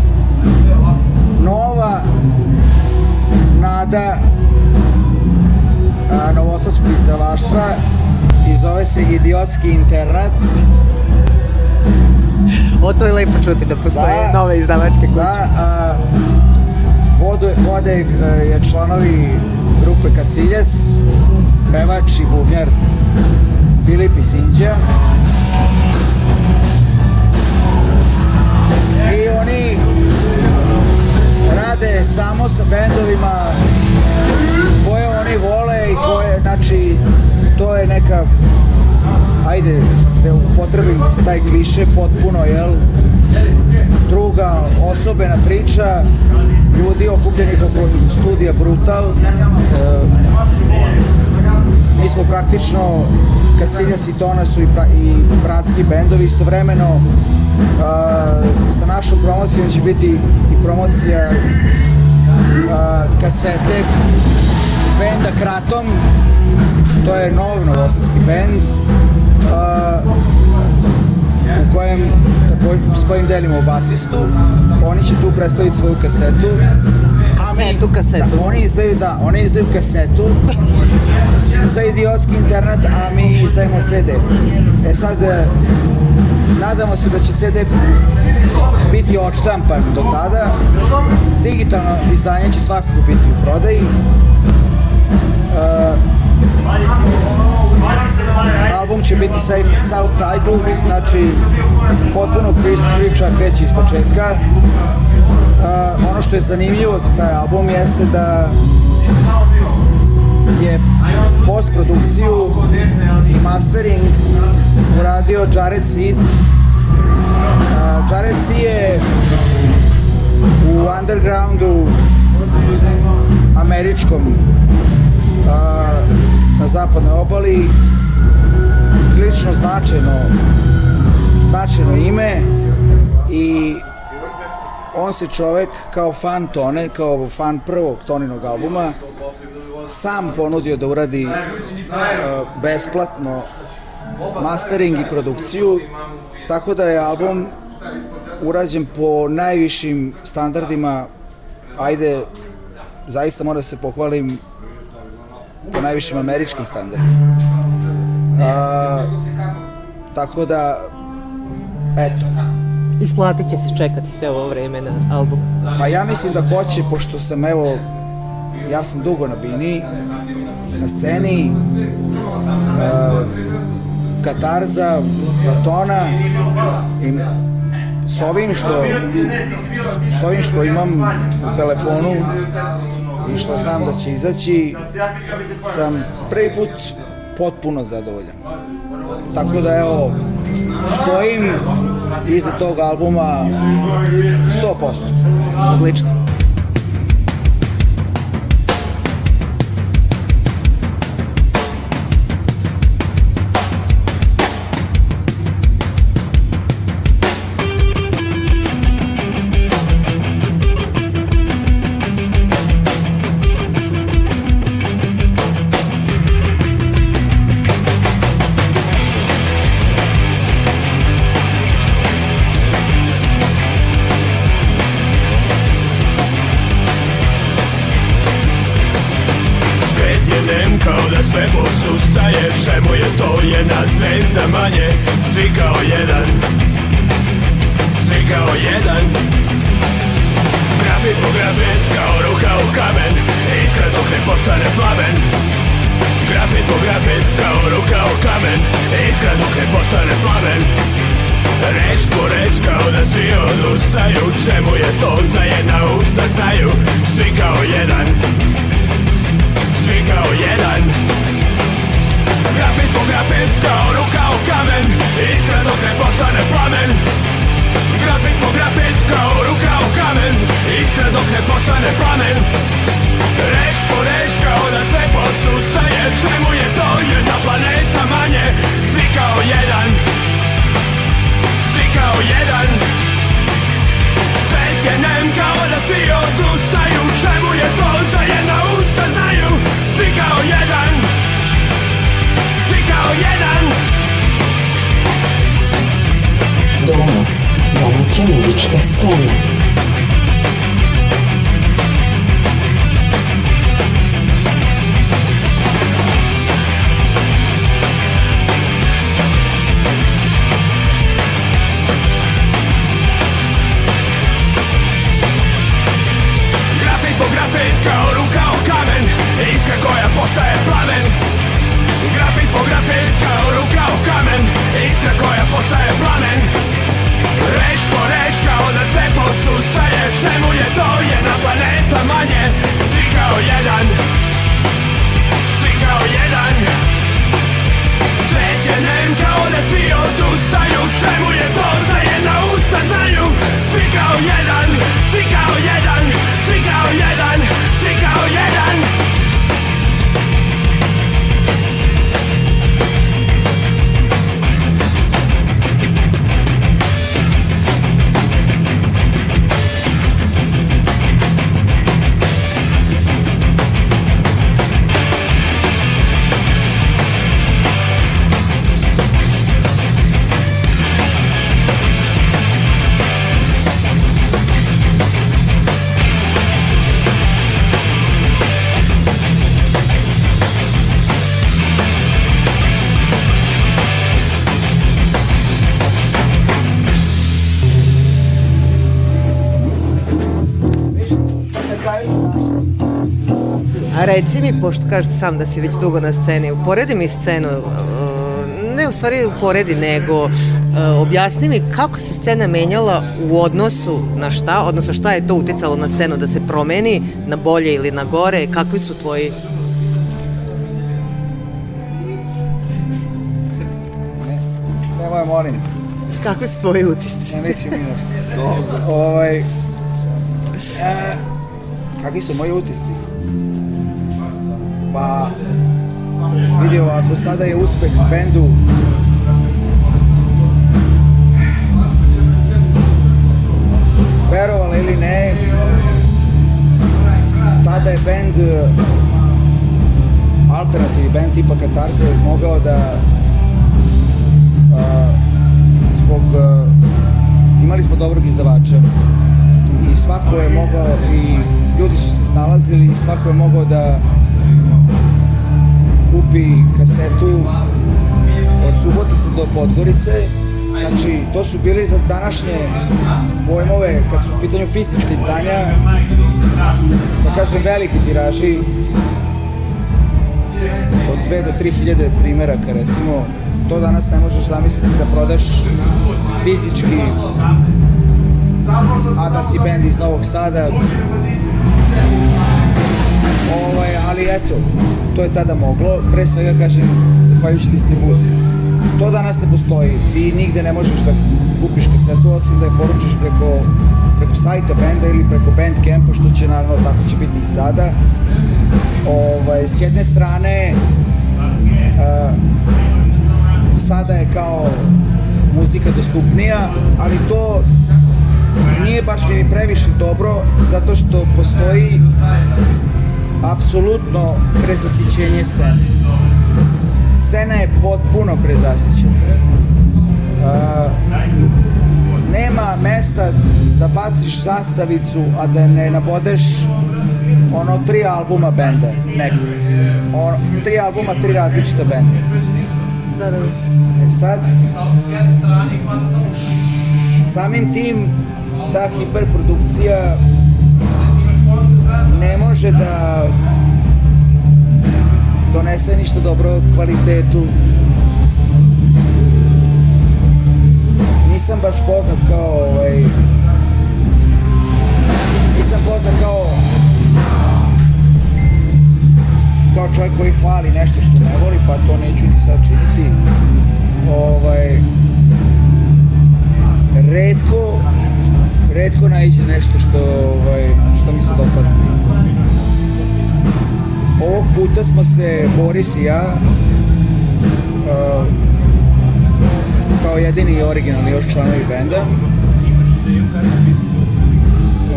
nova nada novosadskog izdavaštva i zove se Idiotski internat. O, to je lepo čuti da postoje Da. nove izdavačke kuće. Da, a, vode, vode e, je članovi grupe Kasiljes, pevač i bubnjar Filip i Sinđa. I oni rade samo sa bendovima oni vole i koje, znači, to je neka ajde, da upotrebim taj kliše potpuno, jel? Druga osobena priča, ljudi okupljenih oko studija Brutal. E, mi smo praktično Kasiljas i Tona su i, pra, i bratski bendovi istovremeno e, sa našom promocijom će biti i promocija e, kasete benda Kratom to je nov novosadski bend uh, u kojem tako, s kojim delimo basistu oni će tu predstaviti svoju kasetu a mi, Kasetu, kasetu. Da, oni izdaju, da, oni izdaju kasetu za idiotski internet, a mi izdajemo CD. E sad, e, nadamo se da će CD biti odštampan do tada. Digitalno izdanje će svakako biti u prodaji. E, album će biti self-titled, znači potpuno pri- priča kreće iz početka. Uh, ono što je zanimljivo za taj album jeste da je postprodukciju i mastering uradio Jared Seed. Uh, Jared Seed je u undergroundu američkom uh, na zapadnoj obali. Prilično značajno značajno ime i on se čovek kao fan Tone, kao fan prvog Toninog albuma sam ponudio da uradi uh, besplatno mastering i produkciju tako da je album urađen po najvišim standardima. Ajde zaista mora da se pohvalim po najvišim američkim standardima A, tako da eto Isplatit će se čekati sve ovo vreme na album. Pa ja mislim da hoće, pošto sam evo, ja sam dugo na bini, na sceni, uh, Katarza, Latona i s ovim što s ovim što imam u telefonu i što znam da će izaći sam prvi put potpuno zadovoljan. Tako da evo, stojim iza tog albuma 100%. Odlično. Sve posustaje Čemu je to jedna zvezda manje? Svi kao jedan. Svi kao jedan. Grafit po grafit kao ruka u kamen. Iskra dok ne postane plamen Grafit po grafit kao ruka u kamen. Iskra dok ne postane plamen Reč po reč kao da svi odustaju. Čemu je to za jedna usta znaju. Svi kao jedan. Svi kao jedan Po grafit kao ruka u kamen Iskra dok ne postane plamen. Grafit po grafit kao ruka u kamen Iskra dok ne postane plamen. Reč po reč kao da sve posustaje Čemu je to jedna planeta manje? Svi kao jedan. Svi kao jedan. Svet je nem kao da svi odustaju jeden! Domus. Danucie Muzyczne Sceny. Grafit po grafit, koruka o kamen Iskra koja postaje plamen Da naprijed kao ruka u kamen Istra koja postaje plamen. Reč po reč kao da se posustaje Čemu je to jedna planeta manje? Svi kao jedan Svi kao jedan. Svet je nem kao da svi odustaju Čemu je to za jedna usta znaju? Svi kao jedan Svi reci mi, pošto kažeš sam da si već dugo na sceni, uporedi mi scenu, uh, ne u stvari uporedi, nego uh, objasni mi kako se scena menjala u odnosu na šta, odnosno šta je to uticalo na scenu da se promeni na bolje ili na gore, kakvi su tvoji Nemoj, molim. Kakvi su tvoji utisci? Ne, neće mi nešto. ovaj, e, kakvi su moji utisci? Pa, vidi ovako, sada je uspeh bendu. Verovali ili ne, tada je bend alternativni bend tipa Katarze mogao da a, zbog a, imali smo dobrog izdavača. I svako je mogao i ljudi su se snalazili i svako je mogao da kupi kasetu od Subotice do Podgorice. Znači to su bili za današnje pojmove kad su u pitanju fizičke izdanja. Da kažem veliki tiraži. Od 2 do 3 hiljade primjeraka recimo. To danas ne možeš zamisliti da prodaš fizički a da si bend iz Novog Sada. Ovaj, ali eto to je tada moglo pre svega kažem zahvaljujući distribuciji. To danas ne postoji. Ti nigde ne možeš da kupiš kasetu osim da je poručiš preko preko sajta benda ili preko Bandcampa što će naravno tako će biti i sada. Ovaj, s jedne strane uh, sada je kao muzika dostupnija, ali to nije baš ni previše dobro, zato što postoji apsolutno prezasićenje scene. Scena je potpuno prezasićena. Uh, nema mesta da baciš zastavicu, a da ne nabodeš ono tri albuma benda, neko. Ono, tri albuma, tri različita benda. Da, da. E sad, samim tim, ta hiperprodukcija ne može da donese ništa dobro kvalitetu. Nisam baš poznat kao ovaj, nisam poznat kao kao čovjek koji hvali nešto što ne voli, pa to neću ni sad činiti. Ovaj, redko, redko naiđe nešto što, ovaj, što mi se dopada. Ovog puta smo se, Boris i ja, uh, kao jedini i originalni još članovi benda,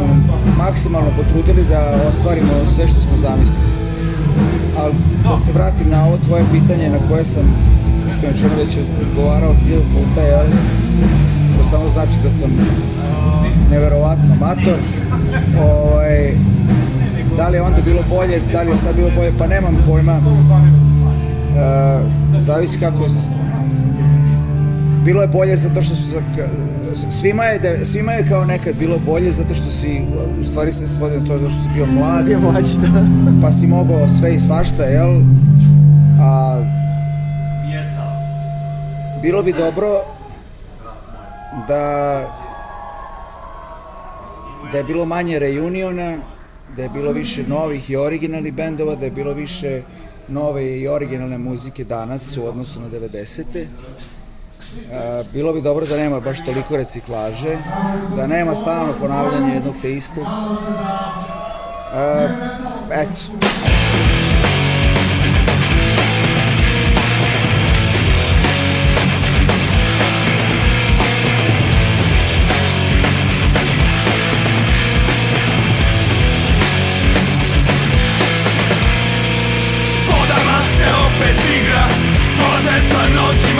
um, maksimalno potrudili da ostvarimo sve što smo zamislili ali da se vratim na ovo tvoje pitanje na koje sam iskreno čeno već odgovarao hiljadu puta, jel? To samo znači da sam neverovatno mator. Ovaj, da li je onda bilo bolje, da li je sad bilo bolje, pa nemam pojma. E, zavisi kako... Bilo je bolje zato što su... Svima je, da, svima je kao nekad bilo bolje zato što si, u stvari sve se svodi na to zato što si bio mlad. Bio mlađi, da. Pa si mogao sve i svašta, jel? A, bilo bi dobro da da je bilo manje reuniona, da je bilo više novih i originalnih bendova, da je bilo više nove i originalne muzike danas u odnosu na 90. E, bilo bi dobro da nema baš toliko reciklaže, da nema stalno ponavljanje jednog te istog. E, eto.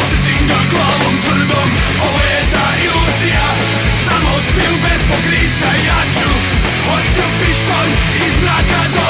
Osjetim ga glavom tvrdom. Ovo je ta iluzija Samo stil bez pokrića. Ja ću, hoću pištolj iz mraka do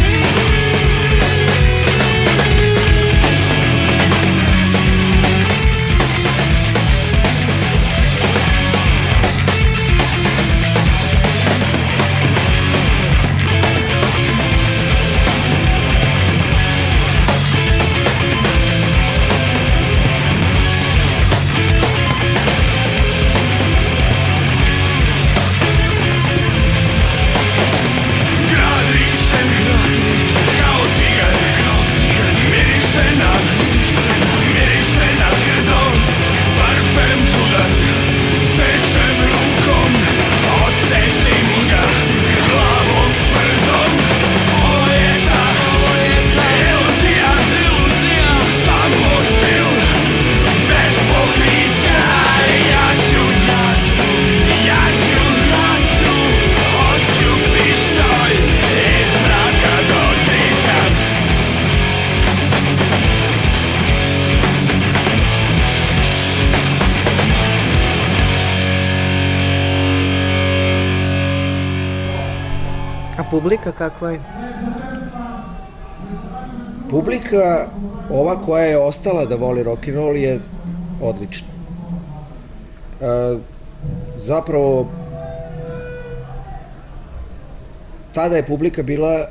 Publika kakva je? Publika, ova koja je ostala da voli rock and roll je odlična. E, zapravo, tada je publika bila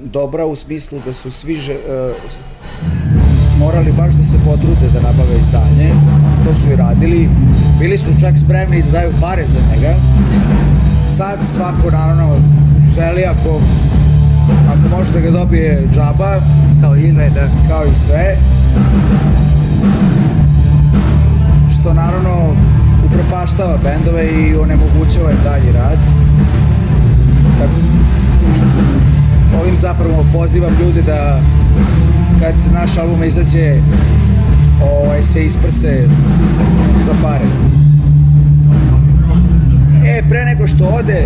dobra u smislu da su svi že, e, morali baš da se potrude da nabave izdanje. To su i radili. Bili su čak spremni da daju pare za njega. Sad svako naravno želi ako ako može da ga dobije džaba kao i sve da. kao i sve. Što naravno upropaštava bendove i onemogućava im dalji rad. Tako ovim zapravo pozivam ljude da kad naš album izađe ovaj, se isprse za pare E, pre nego što ode,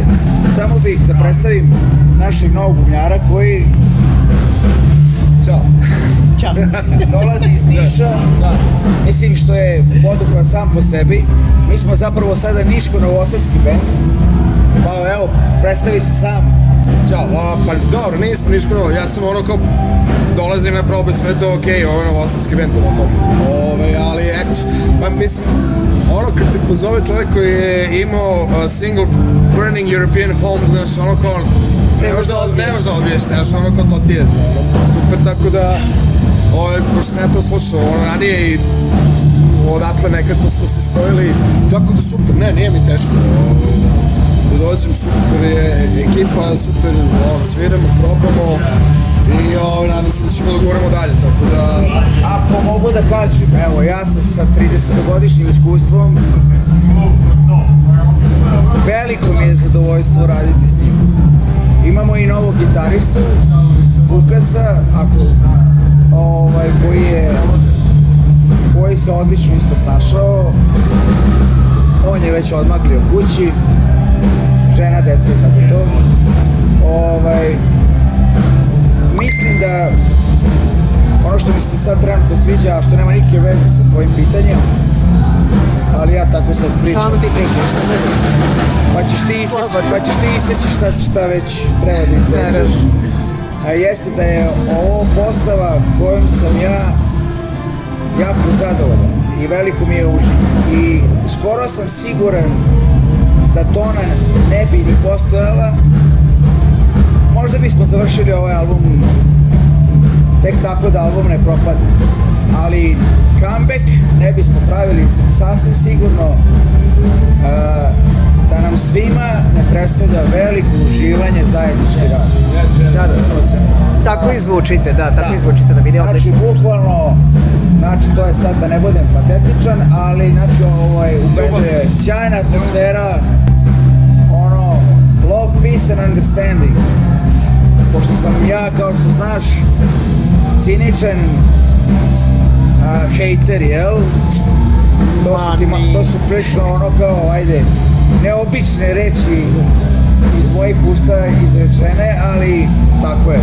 samo bih da predstavim našeg novog bubnjara koji Ćao. Ćao. Dolazi iz Niša. Da. Mislim što je poduhvat sam po sebi. Mi smo zapravo sada Niško-Novosadski bend. Pa evo, predstavi se sam. Ćao, a, pa dobro, nismo niško novo, ja sam ono kao dolazim na probe, sve to okej, ovo je novosadski bend, ovo posle. Ove, ali eto, pa mislim, ono kad te pozove čovjek koji je imao uh, single Burning European Home, znaš, ono kao, ne možeš da, ne možeš da odbiješ, znaš, ono kao to ti je ono, super, tako da, ovaj, pošto sam ja to slušao, ono, ranije i odatle nekako smo se spojili, tako da super, ne, nije mi teško, ovaj, da dođem, super je ekipa, super, ono, sviramo, probamo i ovaj, nadam se da ćemo da guramo dalje, tako da... Ako mogu da kažem, evo, ja sam sa 30-godišnjim iskustvom veliko mi je zadovoljstvo raditi s njim. Imamo i novog gitaristu, Lukasa, ako, ovaj, koji je koji se odlično isto snašao. On je već odmaklio kući, deca i tako to. Ovaj, mislim da ono što mi se sad trenutno sviđa, a što nema nikakve veze sa tvojim pitanjem, ali ja tako sad pričam. Samo ti pričaš, šta ne Pa ćeš ti iseći, pa ćeš ti iseći šta, šta već treba da isečeš. A jeste da je ovo postava kojom sam ja jako zadovoljan i veliko mi je uživo. I skoro sam siguran da tona ne bi ni postojala, možda bismo završili ovaj album tek tako da album ne propadne. Ali comeback ne bismo pravili sasvim sigurno uh, da nam svima ne predstavlja veliko uživanje zajednički rad. Da, da. Tako i zvučite, da, tako i zvučite da vidi Znači, odlično. bukvalno, znači, to je sad da ne budem patetičan, ali, znači, ovaj, u bendu je sjajna atmosfera, peace and understanding. Pošto sam ja, kao što znaš, ciničan a, hejter, jel? To su, ti, ma- to su prilično ono kao, ajde, neobične reči iz mojih usta izrečene, ali tako je.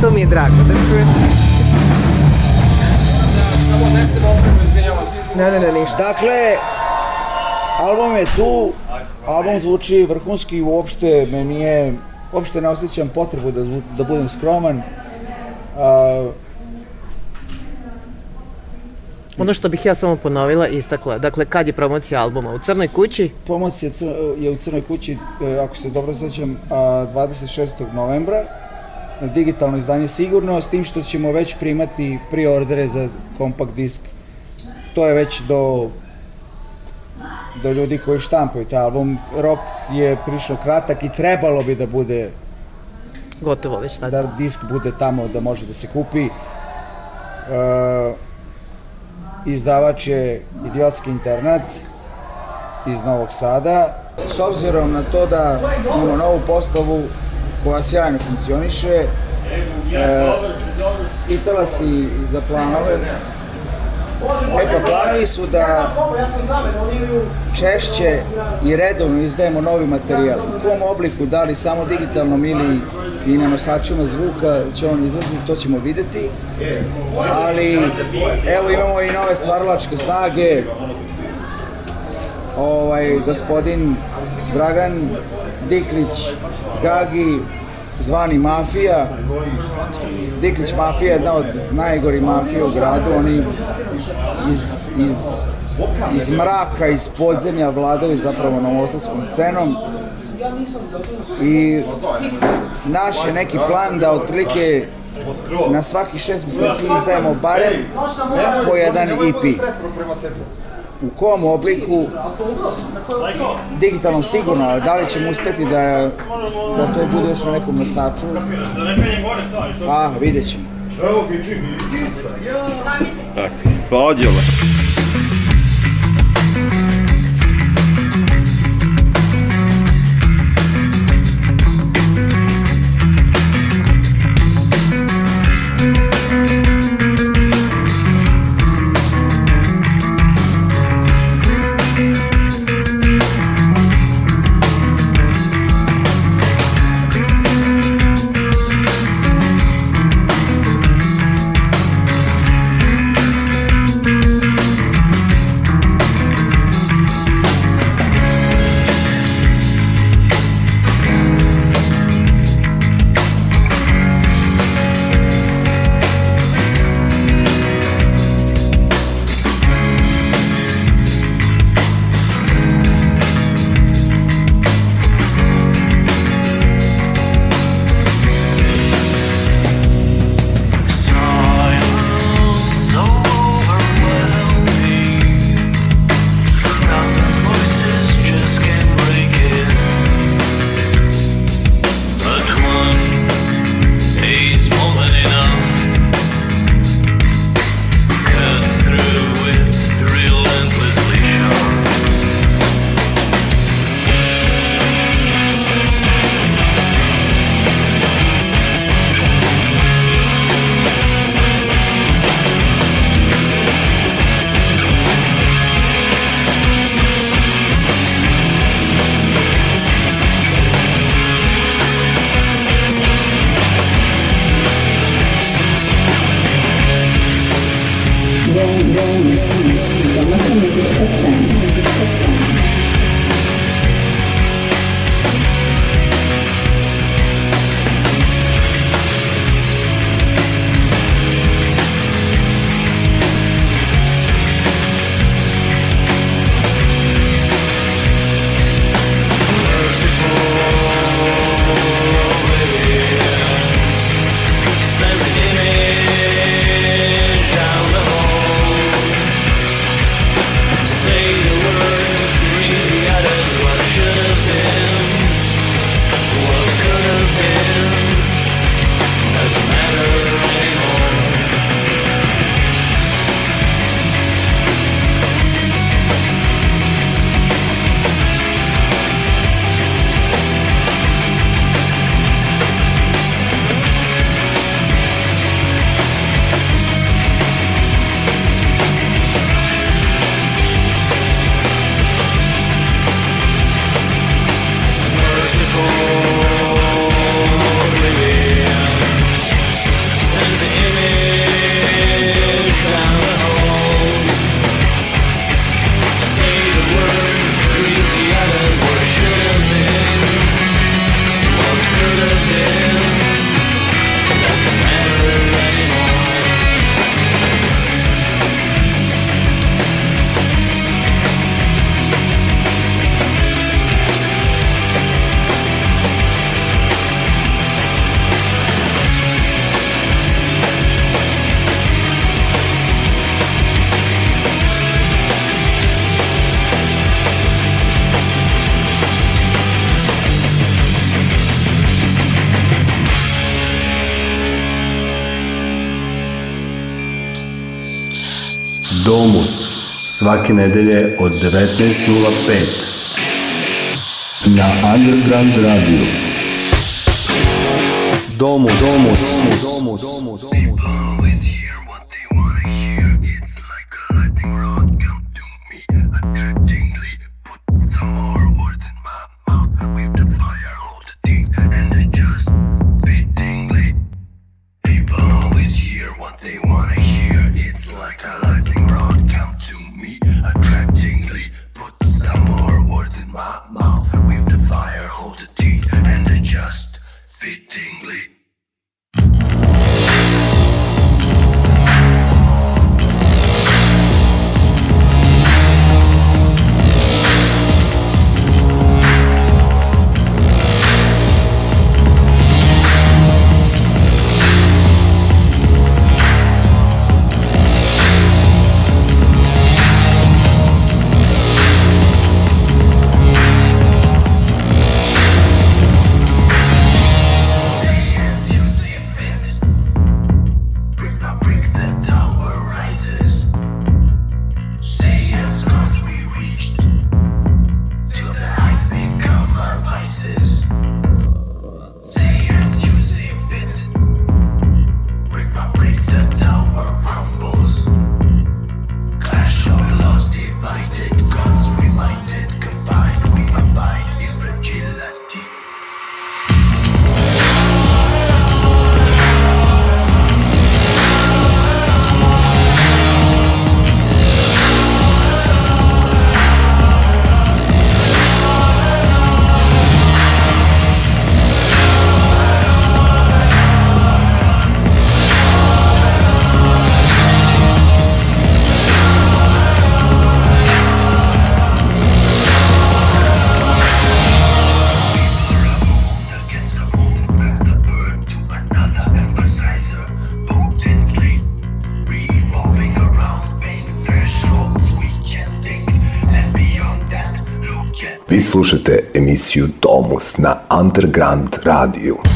To mi je drago da čujem. Samo nesem opremu, izvinjavam se. Ne, ne, ne, ništa. Dakle, album je tu, album zvuči vrhunski, uopšte me nije, uopšte ne osjećam potrebu da, zvu, da budem skroman. A, Ono što bih ja samo ponovila i istakla, dakle, kad je promocija albuma? U Crnoj kući? Promocija cr- je u Crnoj kući, e, ako se dobro sećam, a, 26. novembra. Digitalno izdanje sigurno, s tim što ćemo već primati preordere za kompakt disk. To je već do do ljudi koji štampaju taj album. Rok je prišlo kratak i trebalo bi da bude Gotovo već tada. da disk bude tamo da može da se kupi. E, izdavač je Idiotski internet iz Novog Sada. S obzirom na to da imamo novu postavu koja sjajno funkcioniše, e, pitala si za planove. E pa planovi su da češće i redovno izdajemo novi materijal. U kom obliku, da li samo digitalnom ili i na nosačima zvuka će on izlaziti, to ćemo videti. Ali evo imamo i nove stvaralačke snage. Ovaj, gospodin Dragan Diklić Gagi, zvani Mafija. Diklić Mafija je jedna od najgorih mafija u gradu. Oni iz, iz, iz mraka, iz podzemlja vladaju zapravo novosadskom scenom. I naš je neki plan da otprilike na svaki šest mjeseci izdajemo barem po jedan EP. U kom obliku, digitalnom sigurno, ali da li ćemo uspeti da, da to bude još na nekom nosaču, a vidjet ćemo. Podjela. Thank svake nedelje od 19.05 na Underground Radio. Domus, domus, domus, domus. na Underground radiju.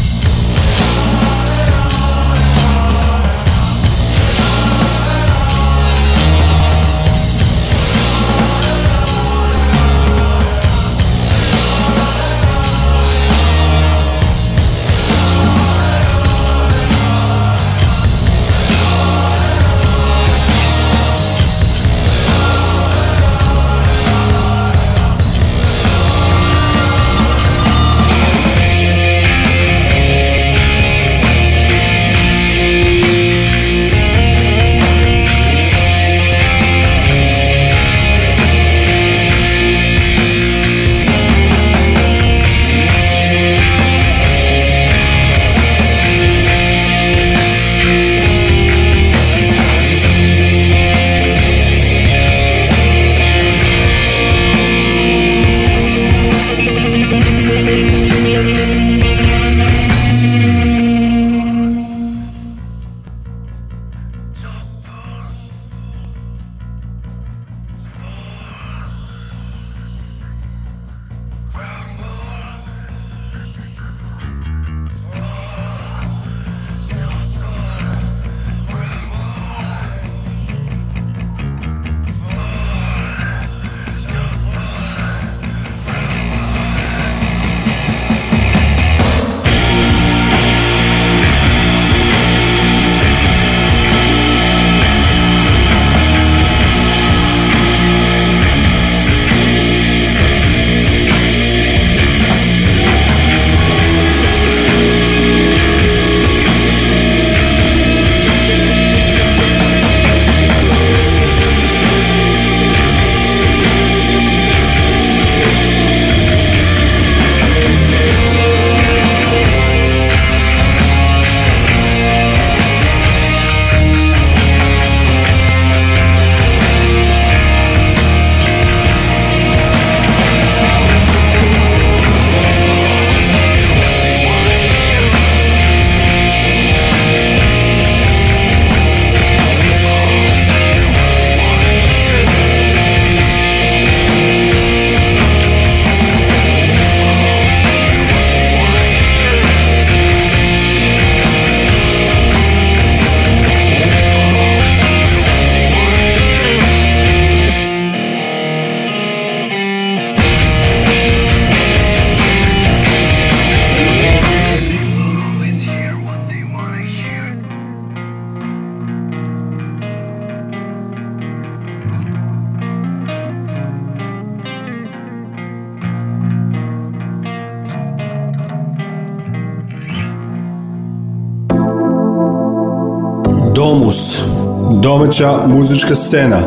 Domaća muzička scena.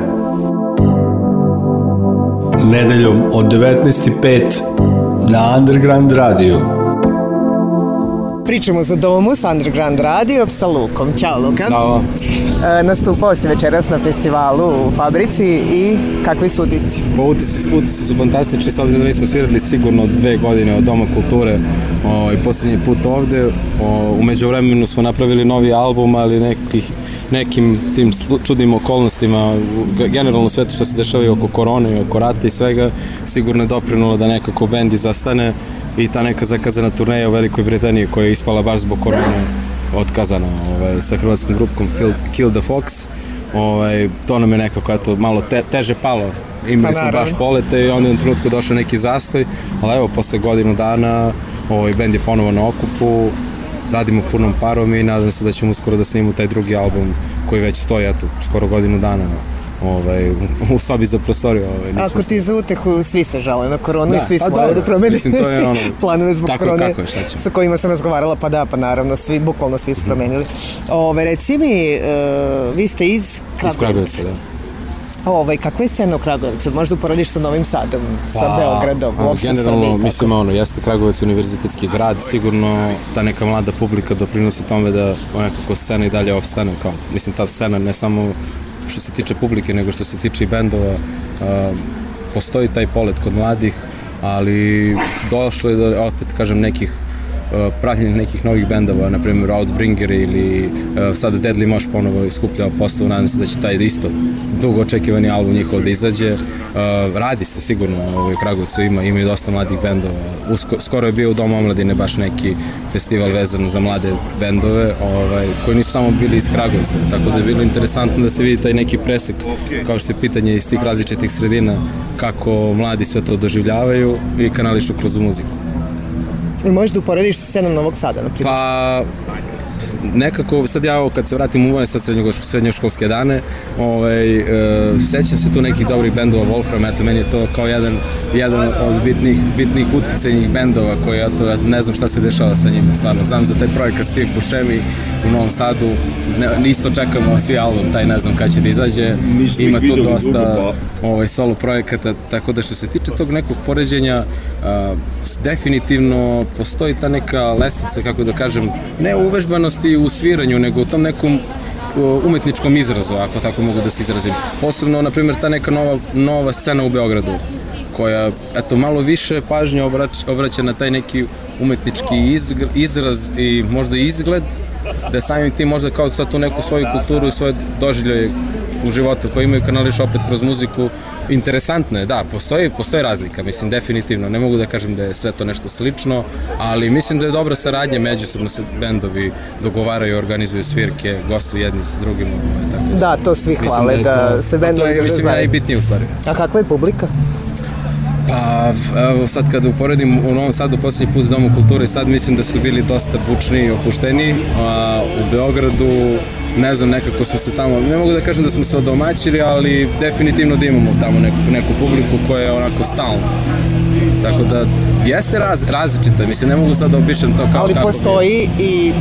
Nedeljom od 19.05 na Underground Radio. Pričamo za Domus, Underground Radio sa Lukom. Ćao Luka. Zdravo. E, nastupao si večeras na festivalu u Fabrici i kakvi su utisci? Pa utisci, utisci su fantastični, s obzirom da nismo svirali sigurno dve godine od Doma kulture o, i posljednji put ovde. O, umeđu vremenu smo napravili novi album, ali nekih, nekim tim čudnim okolnostima, generalno sve to što se dešava i oko korone i oko rata i svega, sigurno je doprinulo da nekako bend izastane i ta neka zakazana turneja u Velikoj Britaniji koja je ispala baš zbog korone otkazana ovaj, sa hrvatskom grupkom Kill, the Fox. Ovaj, to nam je nekako eto, malo te, teže palo. Imali Pa smo baš polete i onda je u jednom trenutku došao neki zastoj, ali evo, posle godinu dana ovaj, bend je ponovo na okupu, radimo punom parom i nadam se da ćemo uskoro da snimimo taj drugi album koji već stoji, eto, skoro godinu dana ovaj, u sobi za prostoriju. Ovaj, nismo Ako ti za utehu svi se žale na koronu Da, i svi pa smo dobro, da promeni mislim, to je ono- planove zbog Tako korone kako je, šta ćemo. sa kojima sam razgovarala, pa da, pa naravno, svi, bukvalno svi su promenili. Ove, reci mi, e, vi ste iz Iz Kragujevca. Kragujevca, da. Ovaj, kakva je scena u Kragujevcu? Možda uporediš sa Novim Sadom, sa Beogradom, a, uopšte generalno, kako? mislim, ono, jeste Kragujevac univerzitetski grad, sigurno ta neka mlada publika doprinosi tome da nekako scena i dalje opstane, kao, mislim, ta scena ne samo što se tiče publike, nego što se tiče i bendova, a, postoji taj polet kod mladih, ali došlo je do, opet kažem, nekih praćenje nekih novih bendova, na primjer Outbringer ili uh, sada Deadly Mosh ponovo iskupljava postavu, nadam se da će taj isto dugo očekivani album njihov da izađe. Uh, radi se sigurno, ovaj, u Kragujevcu ima, ima i dosta mladih bendova. Usko, skoro je bio u Domu omladine baš neki festival vezan za mlade bendove, ovaj, koji nisu samo bili iz Kragujevca, tako da je bilo interesantno da se vidi taj neki presek, kao što je pitanje iz tih različitih sredina, kako mladi sve to doživljavaju i kanališu kroz muziku. I možeš da uporediš sa scenom Novog Sada, na primjer? Pa nekako, sad ja kad se vratim u moje sad srednjoškolske, dane, ovaj, e, sećam se tu nekih dobrih bendova Wolfram, eto, meni je to kao jedan, jedan od bitnih, bitnih uticajnih bendova koji, eto, ne znam šta se dešava sa njima, stvarno, znam za taj projekat Steve Buscemi u Novom Sadu, ne, isto čekamo svi album, taj ne znam kad će da izađe, ih ima tu dosta dugo, ovaj, solo projekata, tako da što se tiče tog nekog poređenja, a, definitivno postoji ta neka lestvica, kako da kažem, ne u uvežbanosti u sviranju, nego u tom nekom umetničkom izrazu, ako tako mogu da se izrazim. Posebno, na primjer, ta neka nova, nova scena u Beogradu, koja, eto, malo više pažnje obraća, obraća na taj neki umetnički izraz i možda izgled, da samim tim možda kao sad tu neku svoju kulturu i svoje doživljaje u životu koji imaju kanališ opet kroz muziku interesantno je, da, postoji, postoji razlika, mislim, definitivno, ne mogu da kažem da je sve to nešto slično, ali mislim da je dobra saradnja, međusobno se bendovi dogovaraju, organizuju svirke, gostuju jedni sa drugim, tako. Da, to svi Mislim hvale, je da, to- se bendovi To je, mislim, najbitnije u stvari. A kakva je publika? Pa, evo sad kada uporedim u Novom Sadu posljednji put u Domu kulture, sad mislim da su bili dosta bučni i opušteni, a u Beogradu ne znam, nekako smo se tamo, ne mogu da kažem da smo se odomaćili, ali definitivno da imamo tamo neku, neku publiku koja je onako stalna. Tako da, jeste raz, različita, mislim, ne mogu sad da opišem to kao Ali kako bi- postoji i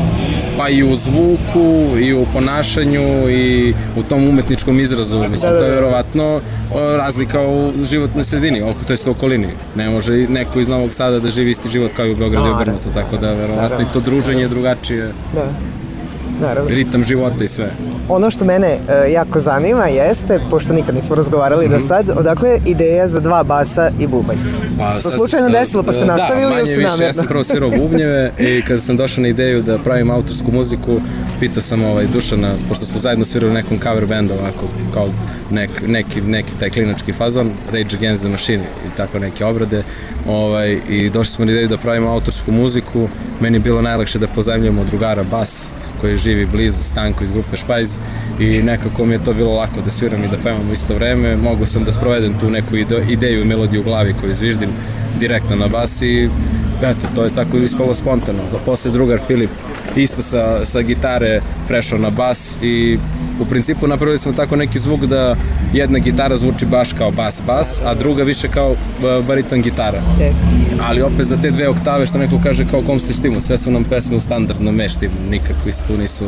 Pa i u zvuku, i u ponašanju, i u tom umetničkom izrazu. Mislim, Da, da, to je da. verovatno o, razlika u životnoj sredini, oko to jest u okolini. Ne može neko iz Novog Sada da živi isti život kao i u Beogradu i obrnuto, tako da verovatno i to druženje je drugačije, Da. Naravno. ritam života i sve. Ono što mene e, jako zanima jeste, pošto nikad nismo razgovarali do sad, odakle je ideja za dva basa i bubanj? Pa, to sad- slučajno desilo pa ste da, nastavili manje ili ste više, ja namjerno? sam prvo svirao bubnjeve i kada sam došao na ideju da pravim autorsku muziku, pitao sam ovaj Dušana, pošto smo zajedno svirali u nekom cover bandu, ovako, kao nek, neki, neki taj klinački fazon, Rage Against the Machine i tako neke obrade, ovaj, i došli smo na ideju da pravimo autorsku muziku, meni je bilo najlakše da pozajmljamo drugara bas, koji živi blizu Stanko iz grupe Špajz i nekako mi je to bilo lako da sviram i da pevam u isto vreme. Mogu sam da sprovedem tu neku ide, ideju i melodiju u glavi koju zviždim direktno na bas i eto, to je tako ispalo spontano. Posle drugar Filip isto sa, sa gitare prešao na bas i u principu napravili smo tako neki zvuk da jedna gitara zvuči baš kao bas bas, a druga više kao bariton gitara. Ali opet za te dve oktave što neko kaže kao kom ste štimu, sve su nam pesme u standardnom me štimu, nikakvi tu nisu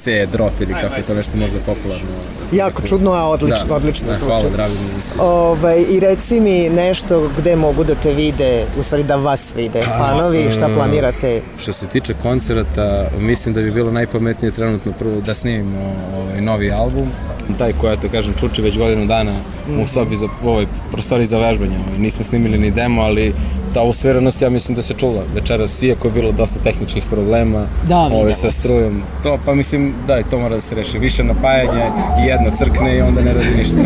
C drop ili kako je to nešto možda popularno. Jako čudno, a odlično, Da, odlično da, zvuči. hvala, drago mi da se Ovaj, I reci mi nešto gde mogu da te vide, u stvari da vas vide, fanovi, šta e, planirate? Što se tiče koncerata, mislim da bi bilo najpametnije trenutno prvo da snimimo ovaj novi album. Taj koja, to kažem, čuči već godinu dana u sobi za ovoj prostori za vežbanje. Ovaj, nismo snimili ni demo, ali ta usvjerenost ja mislim da se čula večeras, iako je bilo dosta tehničkih problema Da, ovaj, videla sa sam. strujom. To, pa mislim, da, i to mora da se reši. Više napajanje i jedna crkne i onda ne radi ništa.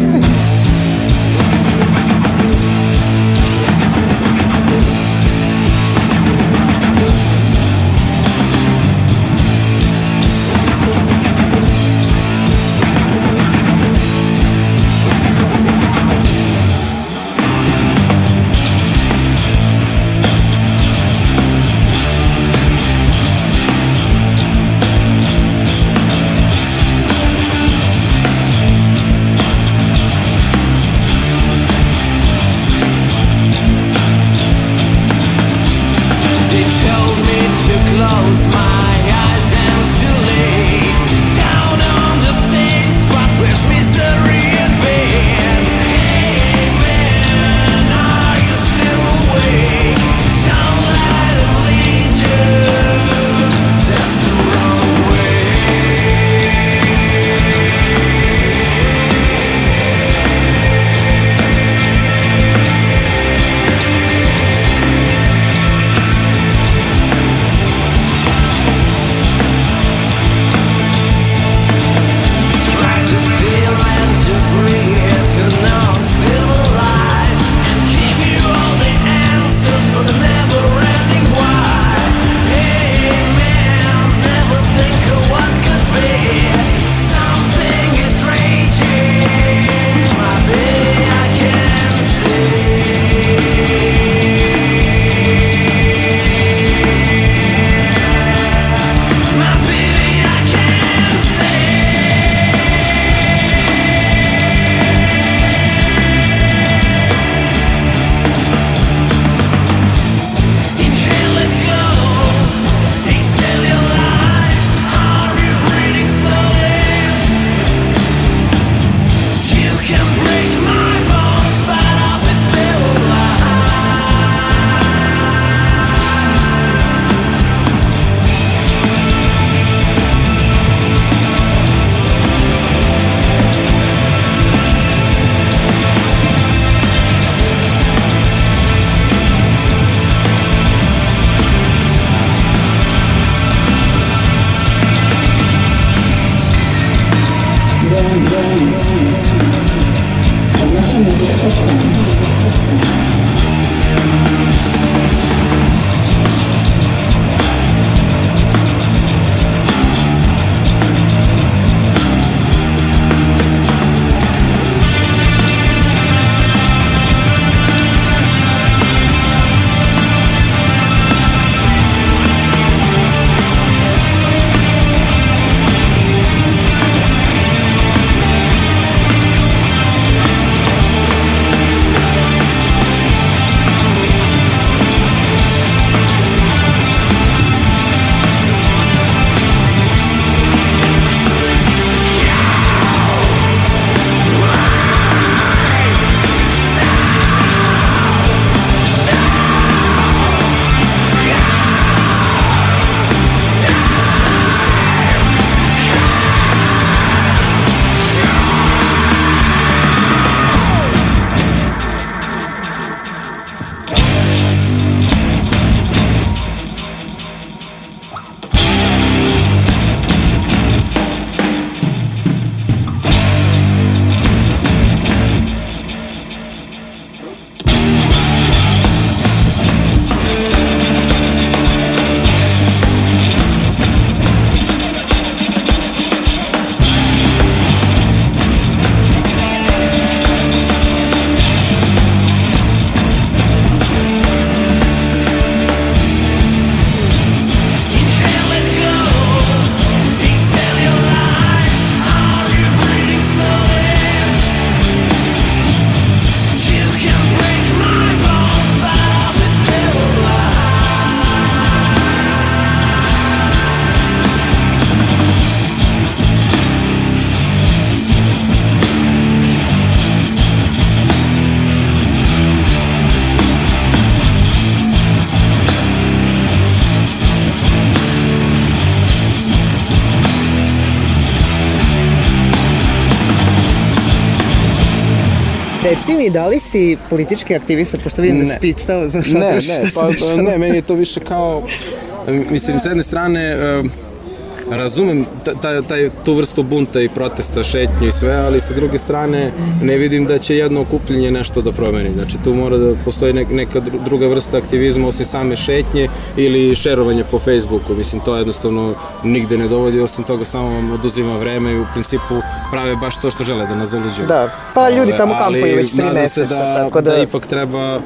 Mi, da li si politički aktivista, pošto vidim da si Ne. pitao za šta ne, ne, šta se pa, dešava? ne, meni je to više kao, mislim, s jedne strane, e, razumem ta- taj, taj, tu vrstu bunta i protesta, šetnju i sve, ali sa druge strane ne vidim da će jedno okupljenje nešto da promeni. Znači tu mora da postoji nek- neka dru- druga vrsta aktivizma osim same šetnje ili šerovanje po Facebooku. Mislim, to jednostavno nigde ne dovodi, osim toga samo vam oduzima vreme i u principu prave baš to što žele da nas zaluđuju. Da, pa ljudi tamo kampuju već tri meseca, da, tako da- da ipak treba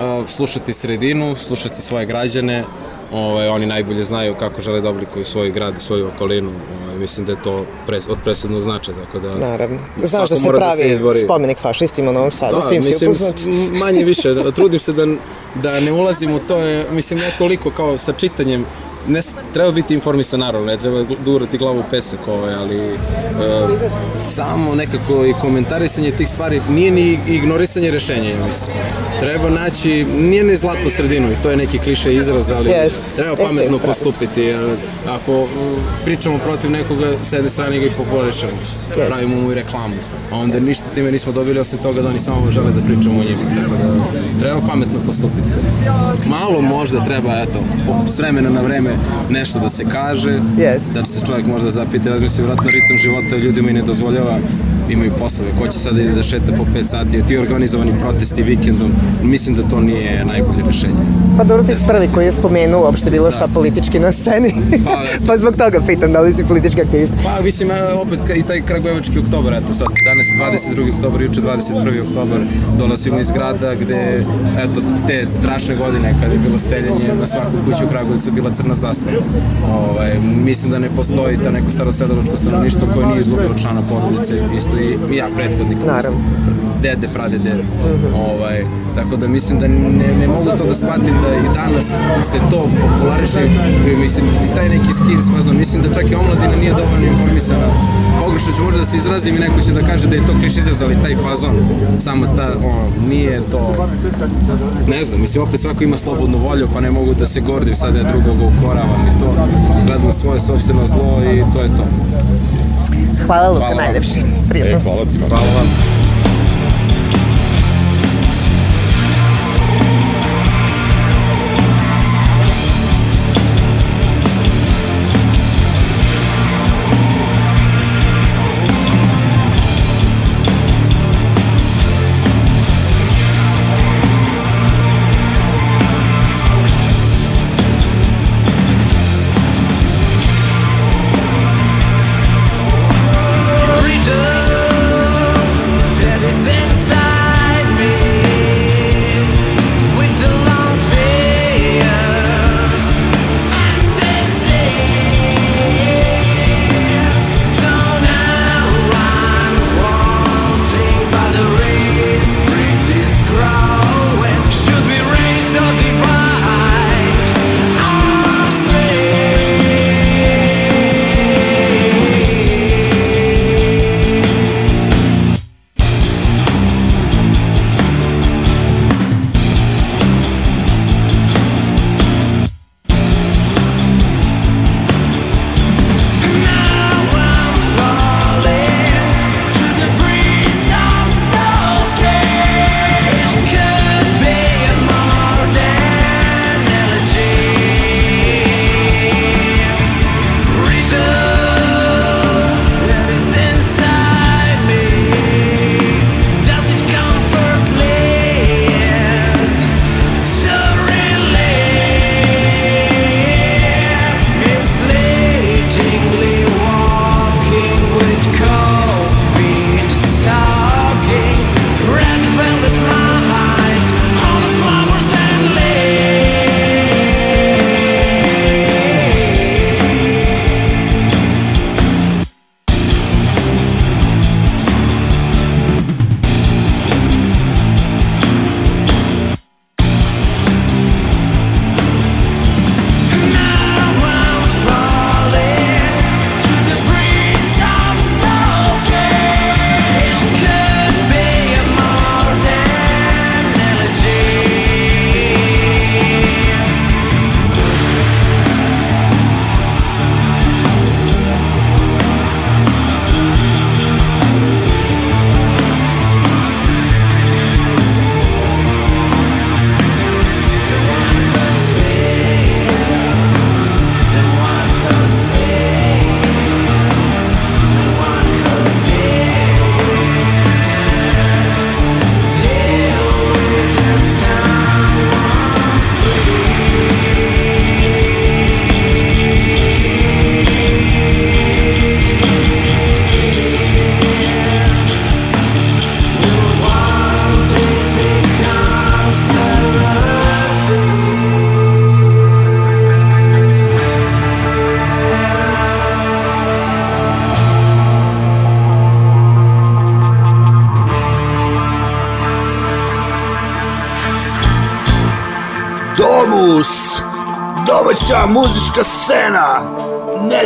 a, slušati sredinu, slušati svoje građane, ovaj, oni najbolje znaju kako žele da oblikuju svoj grad i svoju okolinu. Ovaj, mislim da je to pres, od presudnog značaja, tako da... Naravno. Znaš da se pravi izbori. spomenik fašistima u Novom Sadu, s tim si mislim, upoznat. s- m- manje više, da- trudim se da, da ne ulazim u to, je, mislim, ne toliko kao sa čitanjem, ne, treba biti informisan naravno, ne treba durati glavu u pesak, ovaj, ali e, samo nekako i komentarisanje tih stvari nije ni ignorisanje rešenja, ja mislim. Treba naći, nije ni zlatnu sredinu i to je neki kliše izraz, ali Jest. treba pametno si. postupiti. jer Ako pričamo protiv nekoga, s jedne strane ga i popularišemo, pravimo mu i reklamu, a onda ništa time nismo dobili osim toga da oni samo žele da pričamo o njima. Tako da treba pametno postupiti. Malo možda treba, eto, s vremena na vreme nešto da se kaže, Jest. da se čovjek možda zapiti, razmisli, vratno ritam života ljudima i ne dozvoljava imaju poslove, ko će sada da ide da šeta po 5 sati, ti organizovani protesti vikendom, mislim da to nije najbolje rešenje. Pa dobro ti si prvi koji je spomenuo uopšte bilo šta politički na sceni. Pa- pa zbog toga pitam da li si politički aktivista. Pa, mislim, opet i taj Kragujevački oktobar, eto sad, danas je 22. oktobar, juče 21. oktobar, dolazimo iz grada gde, eto, te strašne godine kada je bilo streljanje na svaku kuću u Kragujevcu bila crna zastava. Ovaj, mislim da ne postoji ta neko starosedaločko stanovništvo koje nije izgubilo člana porodice, isto i ja prethodnik. Naravno. Dede, pradede. Ovaj, tako da mislim da ne, ne mogu to da shvatim da i danas se to populariše, i mislim, taj neki skin fazon, mislim da čak i omladina nije dovoljno informisana. Pogrešno ću možda da se izrazim i neko će da kaže da je to kliš izraz, ali taj fazon, samo ta, ono, nije to, ne znam, mislim, opet svako ima slobodnu volju, pa ne mogu da se gordim sad da ja drugoga ukoravam i to, gledam svoje sobstveno zlo i to je to. Hvala Luka, najlepši. Prijatno. E, hvala ti. Hvala vam.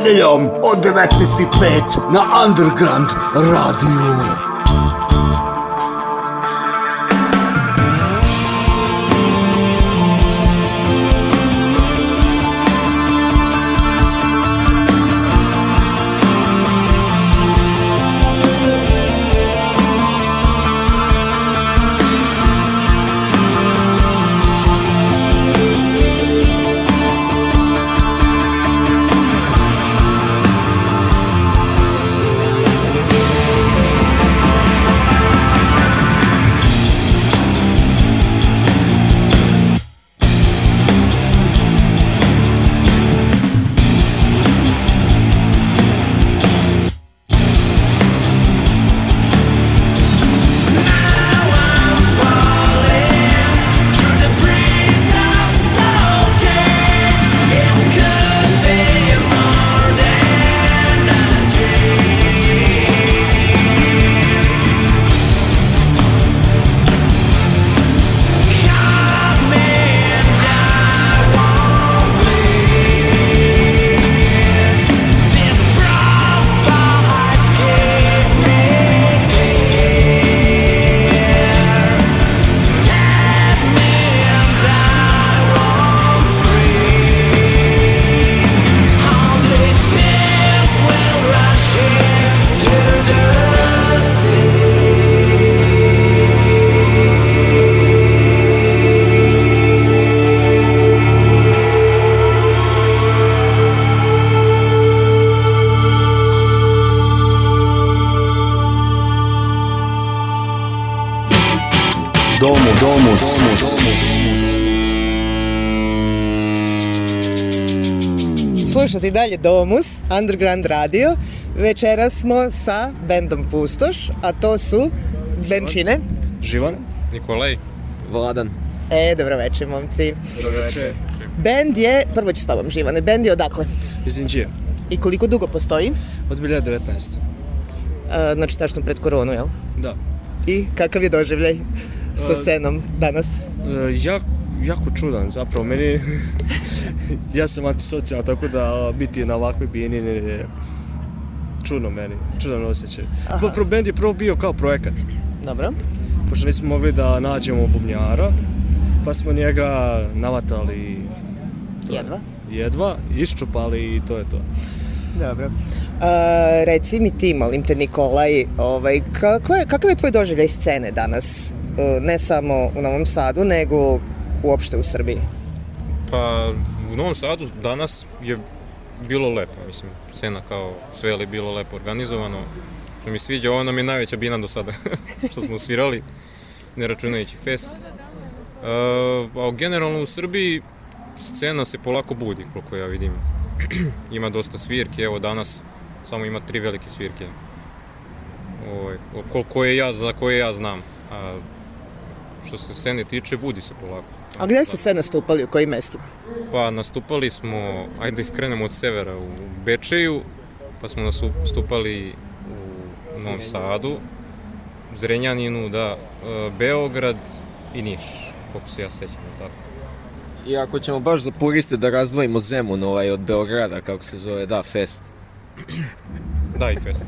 Nedeljom od 19.05 na Underground radiju. Dalje Domus, Underground radio. Večeras smo sa bendom Pustoš, a to su Benčine. Živan. Nikolaj. Vladan. E, dobro večer, momci. Dobro večer. Bend je, prvo ću s tobom, Živane, bend je odakle? Iz Inđija. I koliko dugo postoji? Od 2019. E, znači, tačno pred koronu, jel? Da. I kakav je doživljaj sa E, scenom danas? E, jak, jako čudan zapravo. Meni, ja sam antisocijal, tako da biti na ovakvoj bijeni je čudno meni, čudan osjećaj. Aha. Pro, pro band je prvo bio kao projekat. Dobro. Pošto nismo mogli da nađemo bubnjara, pa smo njega navatali Jedva? jedva, iščupali i to je to. Dobro. A, reci mi ti, molim te, Nikolaj, ovaj, kako je, kakav je tvoj doživljaj scene danas? E, Ne samo u Novom Sadu, nego uopšte u Srbiji. Pa u Novom Sadu danas je bilo lepo, mislim, scena kao sve je bilo lepo organizovano. Što mi sviđa, ovo nam je najveća bina do sada što smo svirali, ne računajući fest. Uh, a generalno u Srbiji scena se polako budi, koliko ja vidim. ima dosta svirke, evo danas samo ima tri velike svirke. Ovaj, ko- koje ja, za koje ja znam. A što se scene tiče, budi se polako. A gde ste sve nastupali, u kojim mestima? Pa nastupali smo, ajde da krenemo od severa, u Bečeju, pa smo nastupali u Novom Sadu, Zrenjaninu, da, e, Beograd i Niš, koliko se ja sećam, da tako. I ako ćemo baš za puriste da razdvojimo Zemun ovaj od Beograda, kako se zove, da, fest. Da, i fest.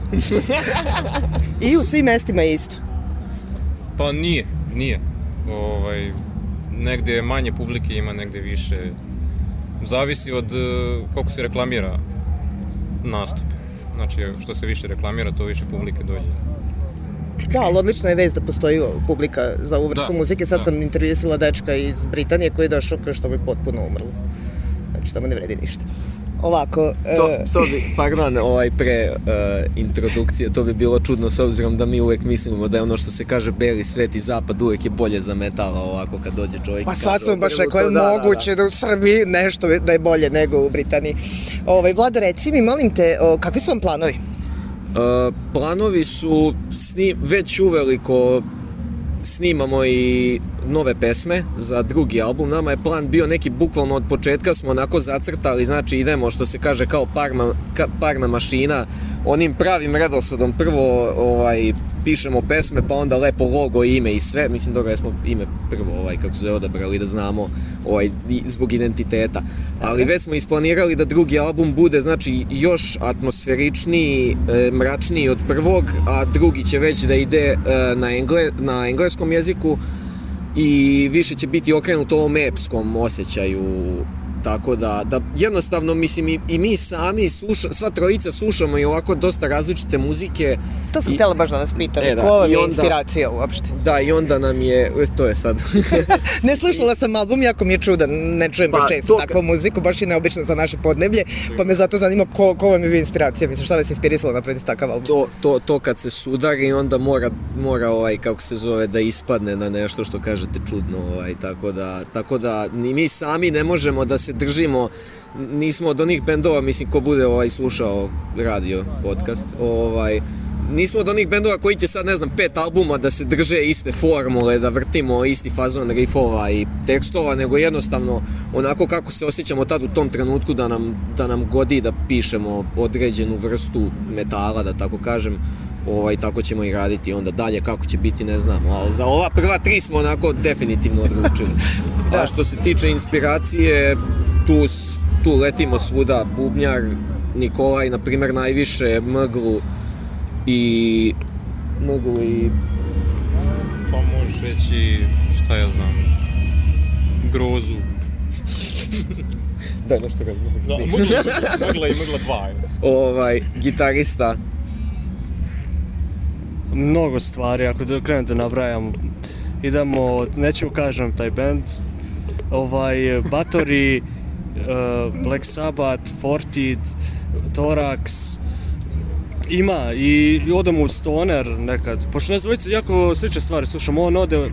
I u svim mestima je isto. Pa nije, nije. Ovaj, negde je manje publike, ima negde više. Zavisi od e, koliko se reklamira nastup. Znači, što se više reklamira, to više publike dođe. Da, ali odlična je vez da postoji publika za ovu vrstu Da, muzike. Sad da. sam intervjuisala dečka iz Britanije koji je došao kao što bi potpuno umrlo. Znači, tamo ne vredi ništa. Ovako, To, e, to bi, pardon, ovaj pre uh, introdukcije, to bi bilo čudno s obzirom da mi uvek mislimo da je ono što se kaže beli svet i zapad uvek je bolje za metala ovako kad dođe čovjek Pa sad sam baš rekla, je da, da, da. moguće da, u Srbiji nešto da je bolje nego u Britaniji. Ovaj, Vlada, reci mi, molim te, o, kakvi su vam planovi? Uh, planovi su sni, već uveliko snimamo i nove pesme za drugi album. Nama je plan bio neki bukvalno od početka smo onako zacrtali, znači idemo što se kaže kao parma, ka, parna mašina, onim pravim redosledom prvo ovaj pišemo pesme, pa onda lepo logo, ime i sve. Mislim, dobro, ja smo ime prvo, ovaj, kako se odabrali da znamo ovaj, zbog identiteta. Ali već smo isplanirali da drugi album bude, znači, još atmosferičniji, e, mračniji od prvog, a drugi će već da ide e, na, engle, na engleskom jeziku i više će biti okrenut ovom epskom osjećaju tako da, da jednostavno mislim i, i mi sami sluša, sva trojica slušamo i ovako dosta različite muzike To sam I- htjela baš da nas pitam, E, da, ko vam je onda- inspiracija uopšte? da i onda nam je e, to je sad ne slušala sam album, jako mi je čudan, ne čujem baš Pa, često to- takvu muziku, baš je neobično za naše podneblje, pa me zato zanima ko, ko vam je bio inspiracija, mislim šta vas inspirisalo napraviti takav album? to, to, to kad se sudari onda mora, mora ovaj kako se zove da ispadne na nešto što kažete čudno ovaj tako da tako da ni mi sami ne možemo da se držimo nismo od onih bendova mislim ko bude ovaj slušao radio podcast ovaj nismo od onih bendova koji će sad, ne znam, pet albuma da se drže iste formule, da vrtimo isti fazon riffova i tekstova, nego jednostavno onako kako se osjećamo tad u tom trenutku da nam, da nam godi da pišemo određenu vrstu metala, da tako kažem, ovaj, tako ćemo i raditi onda dalje, kako će biti ne znamo, ali za ova prva tri smo onako definitivno odlučili. A što se tiče inspiracije, tu, tu letimo svuda, Bubnjar, Nikolaj, na primjer, najviše Mglu i Mglu i Pa možeš reći, šta ja znam, grozu. Da, nešto ga znam. Da, Mgla, Mgla i Mgla 2. ovaj, gitarista, Mnogo stvari, ako da krenem da nabrajam. Idemo, neću kažem taj band, ovaj, Batori, uh, Black Sabbath, Fortid, Thorax, ima i, odemo u Stoner nekad, pošto nas dvojica jako slične stvari slušamo, on ode,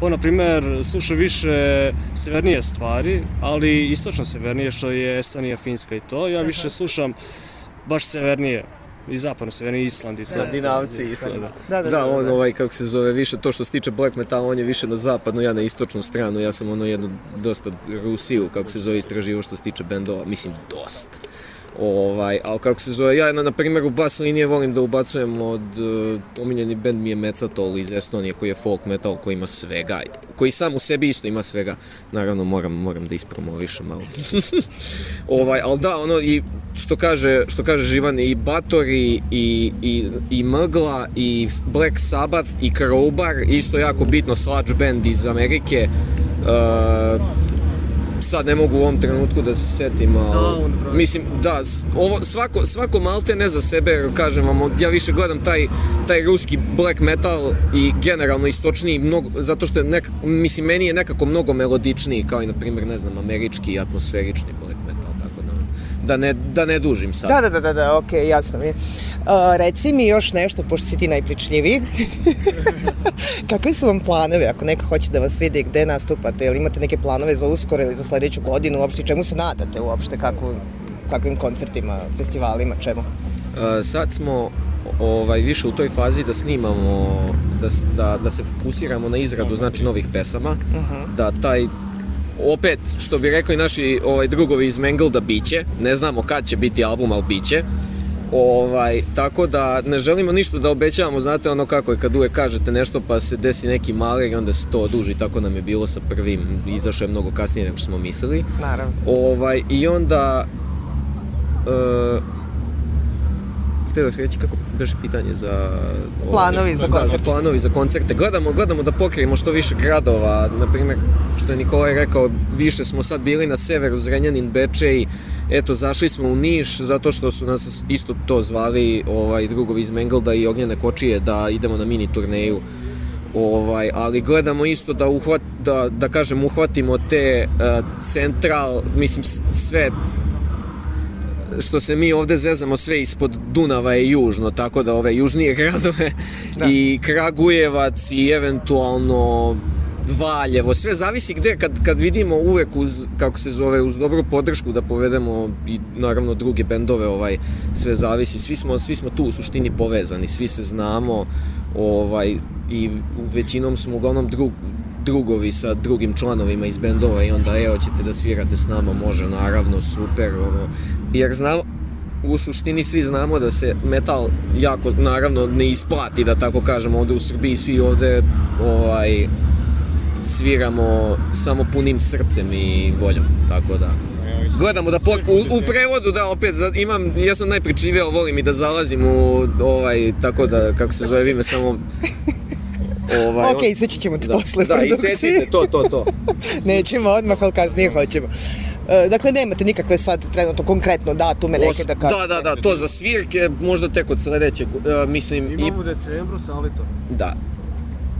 on na primjer sluša više severnije stvari, ali istočno severnije što je Estonija, Finska i to, ja više slušam baš severnije, i zapadno severnije, Island i. Skandinavci Island. Da. Da, da, da, on ovaj, kako se zove, više to što se tiče black metala, on je više na zapadnu, ja na istočnu stranu, ja sam ono jedno dosta Rusiju, kako se zove, istraživo što se tiče bendova, mislim dosta. Ovaj, ali kako se zove, ja na, na primjer u bas linije volim da ubacujem od, uh, omiljeni bend mi je Mecatol iz Estonije koji je folk metal koji ima svega, koji sam u sebi isto ima svega, naravno moram, moram da ispromovišem malo. ovaj, ali da, ono, i što kaže, što kaže Živan, i Batori, i, i, i Mgla, i Black Sabbath, i Crowbar, isto jako bitno, sludge band iz Amerike, uh, sad ne mogu u ovom trenutku da se setim, ali, mislim, da, ovo, svako, svako malte ne za sebe, kažem vam, ja više gledam taj, taj ruski black metal i generalno istočniji, mnogo, zato što je nek, mislim, meni je nekako mnogo melodičniji, kao i, na primjer, ne znam, američki atmosferični black metal, da, ne, da ne dužim sad. Da, da, da, da, da, ok, jasno mi je. Uh, reci mi još nešto, pošto si ti najpričljiviji. Kakvi su vam planovi, ako neko hoće da vas vidi, gde nastupate, ili imate neke planove za uskoro ili za sledeću godinu, uopšte čemu se nadate uopšte, kako, kakvim koncertima, festivalima, čemu? Uh, sad smo ovaj, više u toj fazi da snimamo, da, da, da se fokusiramo na izradu znači novih pesama, da taj opet, što bi rekli naši ovaj, drugovi iz Mangleda, biće, ne znamo kad će biti album, ali biće. Ovaj, tako da ne želimo ništa da obećavamo, znate ono kako je kad uvek kažete nešto pa se desi neki maler i onda se to oduži, tako nam je bilo sa prvim, izašao je mnogo kasnije nego što smo mislili. Naravno. Ovaj, I onda... Uh, htio da reći kako beše pitanje za... Planovi za Da, za koncerte. planovi za koncerte. Gledamo, gledamo da pokrijemo što više gradova. Na primjer, što je Nikolaj rekao, više smo sad bili na severu, Zrenjanin, Bečej. Eto, zašli smo u Niš, zato što su nas isto to zvali ovaj, drugovi iz Mengelda i Ognjene Kočije da idemo na mini turneju. Ovaj, ali gledamo isto da uhvat, da, da kažem uhvatimo te uh, central, mislim sve što se mi ovde zezamo sve ispod Dunava je južno, tako da ove južnije gradove i Kragujevac i eventualno Valjevo, sve zavisi gde, kad, kad vidimo uvek uz, kako se zove, uz dobru podršku da povedemo i naravno druge bendove, ovaj, sve zavisi, svi smo, svi smo tu u suštini povezani, svi se znamo, ovaj, i većinom smo uglavnom drug, drugovi sa drugim članovima iz bendova i onda evo ćete da svirate s nama, može naravno, super, ono, jer znamo, u suštini svi znamo da se metal jako, naravno, ne isplati, da tako kažemo, ovde u Srbiji svi ovde ovaj, sviramo samo punim srcem i voljom, tako da. Gledamo da po, u, u prevodu da opet za, imam ja sam najpričiviji ali volim i da zalazim u ovaj tako da kako se zove vi me samo ovaj Ok, iseći ćemo te da, posle da produkcije. isecite to to to Nećemo odmah, ali kasnije hoćemo. E, dakle, nemate nikakve sad trenutno konkretno datume neke da kažete. da, da, da, to za svirke, možda tek od sledećeg, uh, mislim, i, Imamo u decembru Salito. da.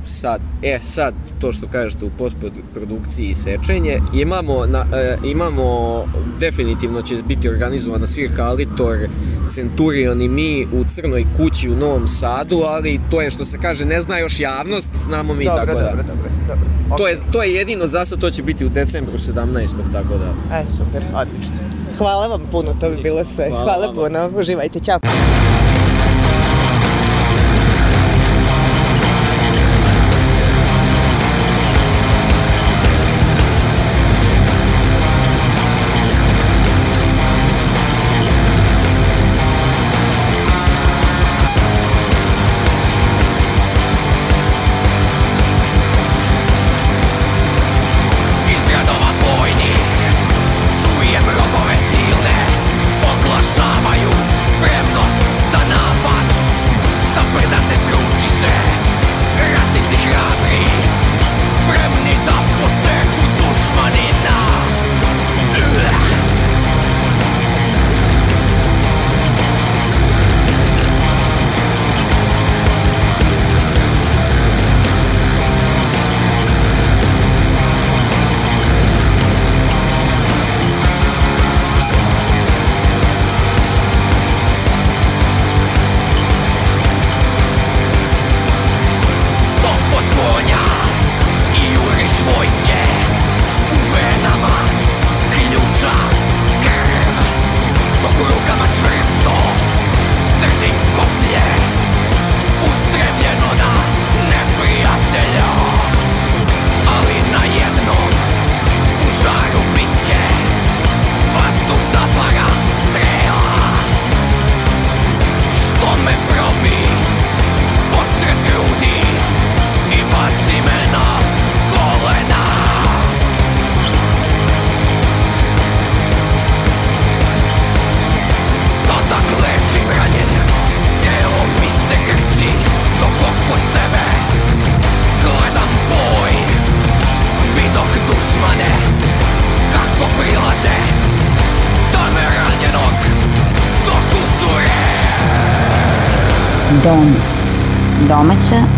Sad, e sad, to što kažete u postprodukciji i sečenje, imamo, na, e, imamo, definitivno će biti organizovana svirka Alitor, Centurion i mi u Crnoj kući u Novom Sadu, ali to je što se kaže, ne zna još javnost, znamo mi Dobro, tako da. dobro, dobro, dobro. To je, to je jedino za sad, to će biti u decembru 17. tako da. E, super, odlično. Hvala vam puno, to bi bilo sve. Hvala Hvala, puno, uživajte, ćao.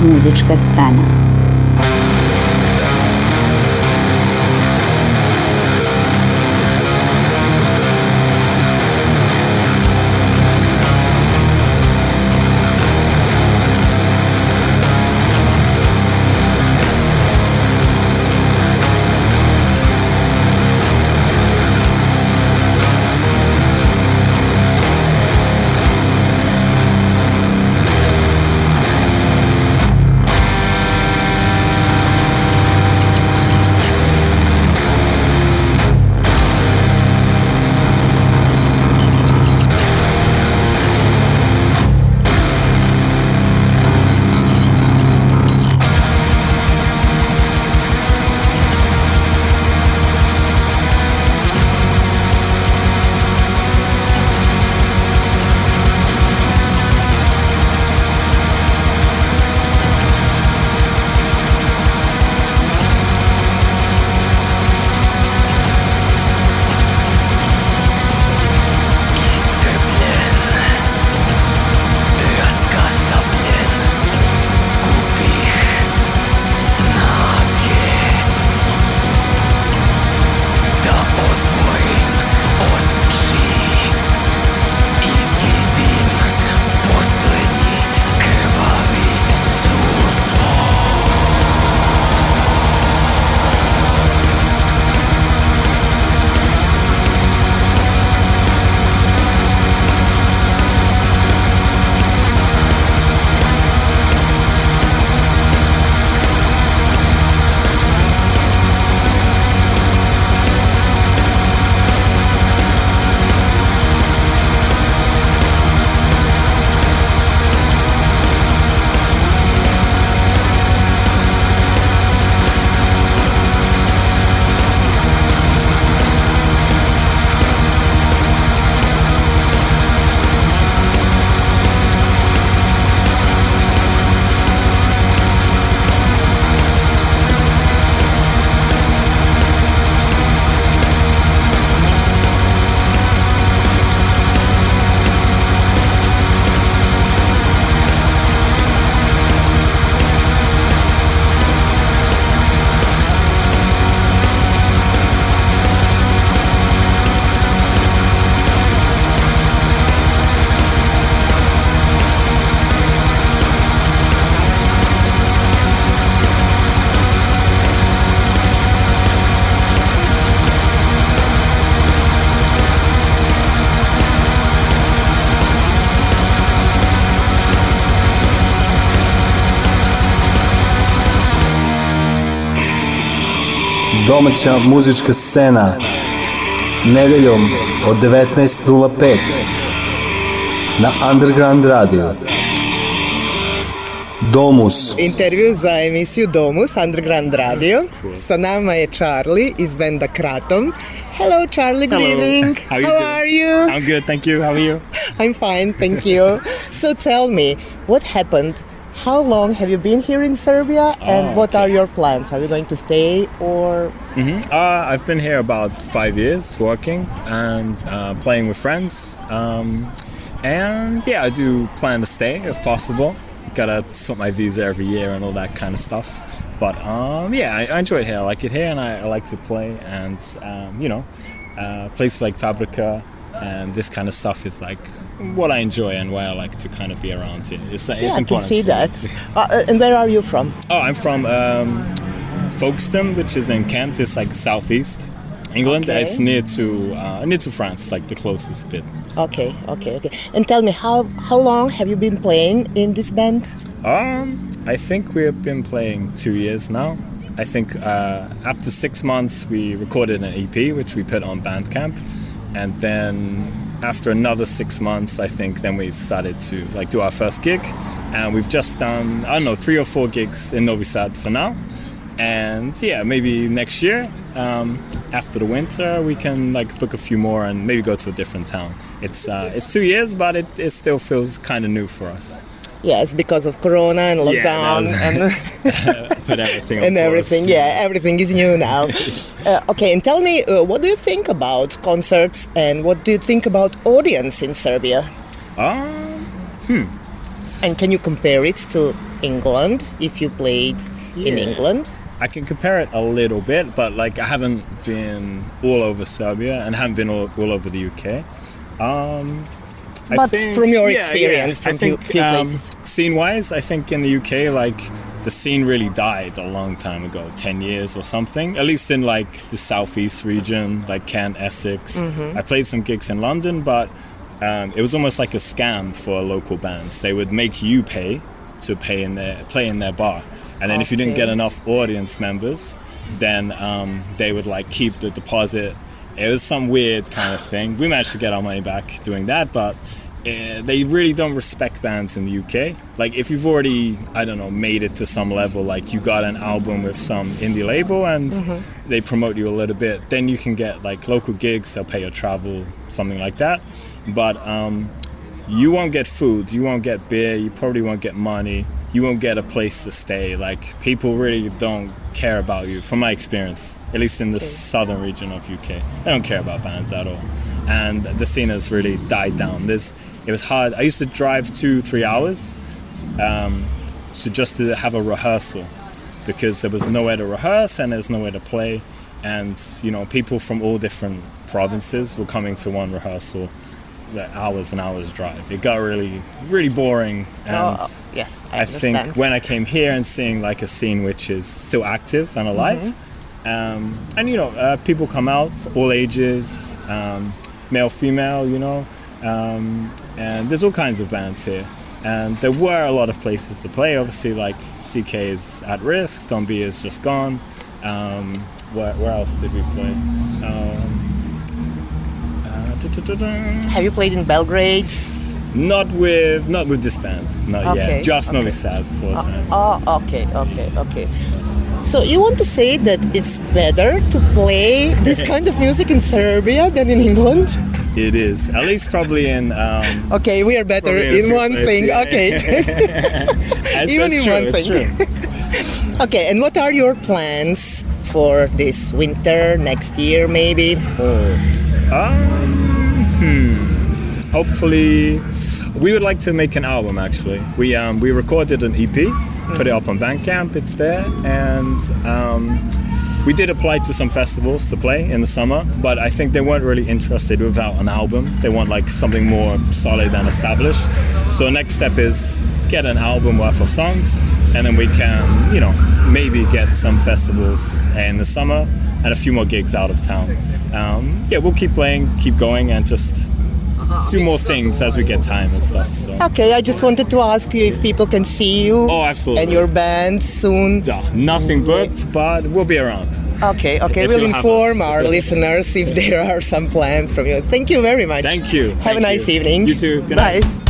Domaća muzička Domaća muzička scena nedeljom od 19.05 na Underground Radio. Domus. Intervju za emisiju Domus Underground Radio. Sa nama je Charlie iz benda Kratom. Hello Charlie, good Hello. evening. How you How are you? I'm good, thank you. How are you? I'm fine, thank you. so tell me, what happened? How long have you been here in Serbia and Oh, what are your plans? Are you going to stay or hmm Uh, I've been here about five years working and uh, playing with friends. Um, and yeah, I do plan to stay if possible. Gotta sort my visa every year and all that kind of stuff. But um, yeah, I, I enjoy it here. I like it here and I, I like to play. And um, you know, uh, places like Fabrica and this kind of stuff is like what I enjoy and why I like to kind of be around here. It's, it's yeah, I can see that. Uh, uh, and where are you from? Oh, I'm from um, Folkestone, which is in Kent. It's like southeast England. Okay. It's near to uh, near to France, like the closest bit. Okay, okay, okay. And tell me, how how long have you been playing in this band? Um, I think we've been playing two years now. I think uh, after six months we recorded an EP, which we put on Bandcamp, and then after another six months, I think then we started to like do our first gig, and we've just done I don't know three or four gigs in Novi Sad for now, and yeah, maybe next year um, after the winter we can like book a few more and maybe go to a different town. It's uh, it's two years, but it, it still feels kind of new for us. Yes, because of Corona and Yeah, lockdown that's- Put everything and everything. Yeah, everything is new now. uh, okay, and tell me, uh, what do you think about concerts and what do you think about audience in Serbia? Um, hmm. And can you compare it to England if you played in England? I can compare it a little bit, but like I haven't been all over Serbia and haven't been all, all over the UK. Um, I But think- from your yeah, experience, yeah. from I think, few- few um, places. scene-wise, I think in the UK, like the scene really died a long time ago, ten years or something. At least in like the southeast region, like Kent, Essex. Mhm. I played some gigs in London, but um, it was almost like a scam for local bands. They would make you pay to pay in their play in their bar, and then if you didn't get enough audience members, then um, they would like keep the deposit. It was some weird kind of thing. We managed to get our money back doing that, but uh, they really don't respect bands in the UK. Like if you've already, I don't know, made it to some level, like you got an album with some indie label and Mhm. they promote you a little bit, then you can get like local gigs. They'll pay your travel, something like that. But um, you won't get food, you won't get beer, you probably won't get money, you won't get a place to stay. Like people really don't care about you, from my experience, at least in the southern region of UK. They don't care about bands at all, and the scene has really died down. There's, it was hard. I used to drive two, three hours, um, so just to have a rehearsal, because there was nowhere to rehearse and there's nowhere to play, and you know people from all different provinces were coming to one rehearsal like hours and hours drive. It got really, really boring. And Oh, yes, I I think when I came here and seeing like a scene which is still active and alive, Mm-hmm. um, and you know, uh, people come out all ages, um, male, female, you know, um, and there's all kinds of bands here. And there were a lot of places to play. Obviously, like CK is at risk, Stone B is just gone. Um, where, where else did we play? Uh. Have you played in Belgrade? Not with not with this band. Not Okay, yet. Just okay. Novi Sad four times. Oh, okay, okay, okay. So you want to say that it's better to play this kind of music in Serbia than in England? It is. At least probably in um Okay, we are better in in one few thing. places, Okay. Even in true, one thing. okay, and what are your plans for this winter, next year maybe? Um, hmm. Hopefully, we would like to make an album. Actually, we um, we recorded an EP, put it up on Bandcamp. It's there, and um, we did apply to some festivals to play in the summer. But I think they weren't really interested without an album. They want like something more solid and established. So next step is get an album worth of songs, and then we can, you know, maybe get some festivals in the summer and a few more gigs out of town. Um, yeah, we'll keep playing, keep going, and just Uh-huh. do more things as we get time and stuff. So. Okay, I just wanted to ask you if people can see you Oh, absolutely. and your band soon. Yeah, nothing booked, but we'll be around. Okay, okay. If we'll inform us. our listeners if there are some plans from you. Thank you very much. Thank you. Have Thank a nice you. evening. You too. Good Bye. night.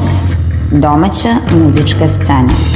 Domus, domaća muzička scena.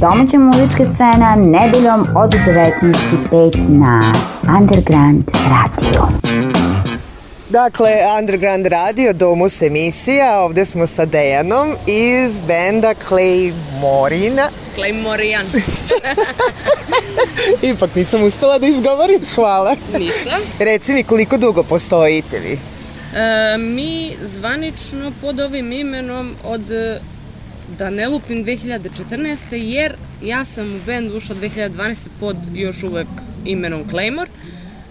Domaća muzička scena, nedeljom od 19.05 na Underground Radio. Dakle, Underground Radio, Domus emisija, ovde smo sa Dejanom iz benda Clay Morina. Claymorian. Ipak nisam uspela da izgovorim, hvala. Ništa. Reci mi koliko dugo postojite vi? E, mi zvanično pod ovim imenom od da ne lupim 2014. jer ja sam u bend ušla 2012. pod još uvek imenom Claymore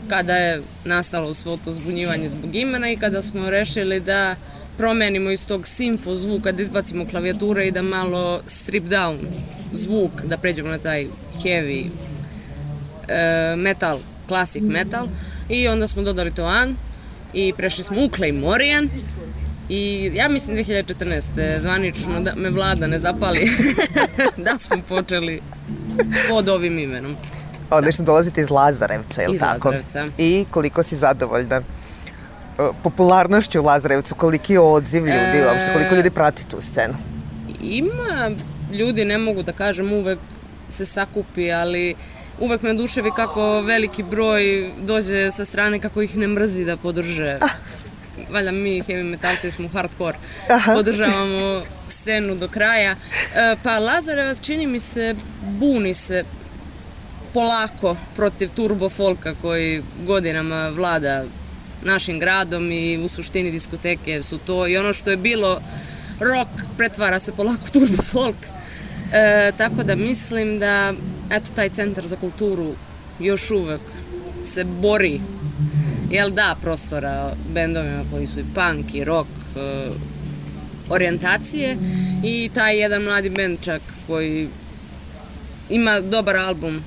kada je nastalo svo to zbunjivanje zbog imena i kada smo rešili da promenimo iz tog simfo zvuka, da izbacimo klavijature i da malo strip down zvuk, da pređemo na taj heavy e, metal, classic metal i onda smo dodali to an i prešli smo u Claymorian i ja mislim 2014. zvanično da me vlada ne zapali da smo počeli pod ovim imenom. Odlično, dolazite iz Lazarevca, je li Iz tako? Lazarevca. I koliko si zadovoljna e, popularnošću u Lazarevcu, koliki je odziv ljudi, E, uopšte, koliko ljudi prati tu scenu? Ima ljudi, ne mogu da kažem, uvek se sakupi, ali uvek me oduševi kako veliki broj dođe sa strane kako ih ne mrzi da podrže. Valjda mi heavy metalci smo hardcore, Aha. podržavamo scenu do kraja. E, Pa Lazarevac čini mi se, buni se polako protiv turbo folka koji godinama vlada našim gradom i u suštini diskoteke su to i ono što je bilo rock pretvara se polako turbo folk. E, tako da mislim da eto taj centar za kulturu još uvek se bori jel da prostora bendovima koji su i punk i rock e, orijentacije i taj jedan mladi bend čak koji ima dobar album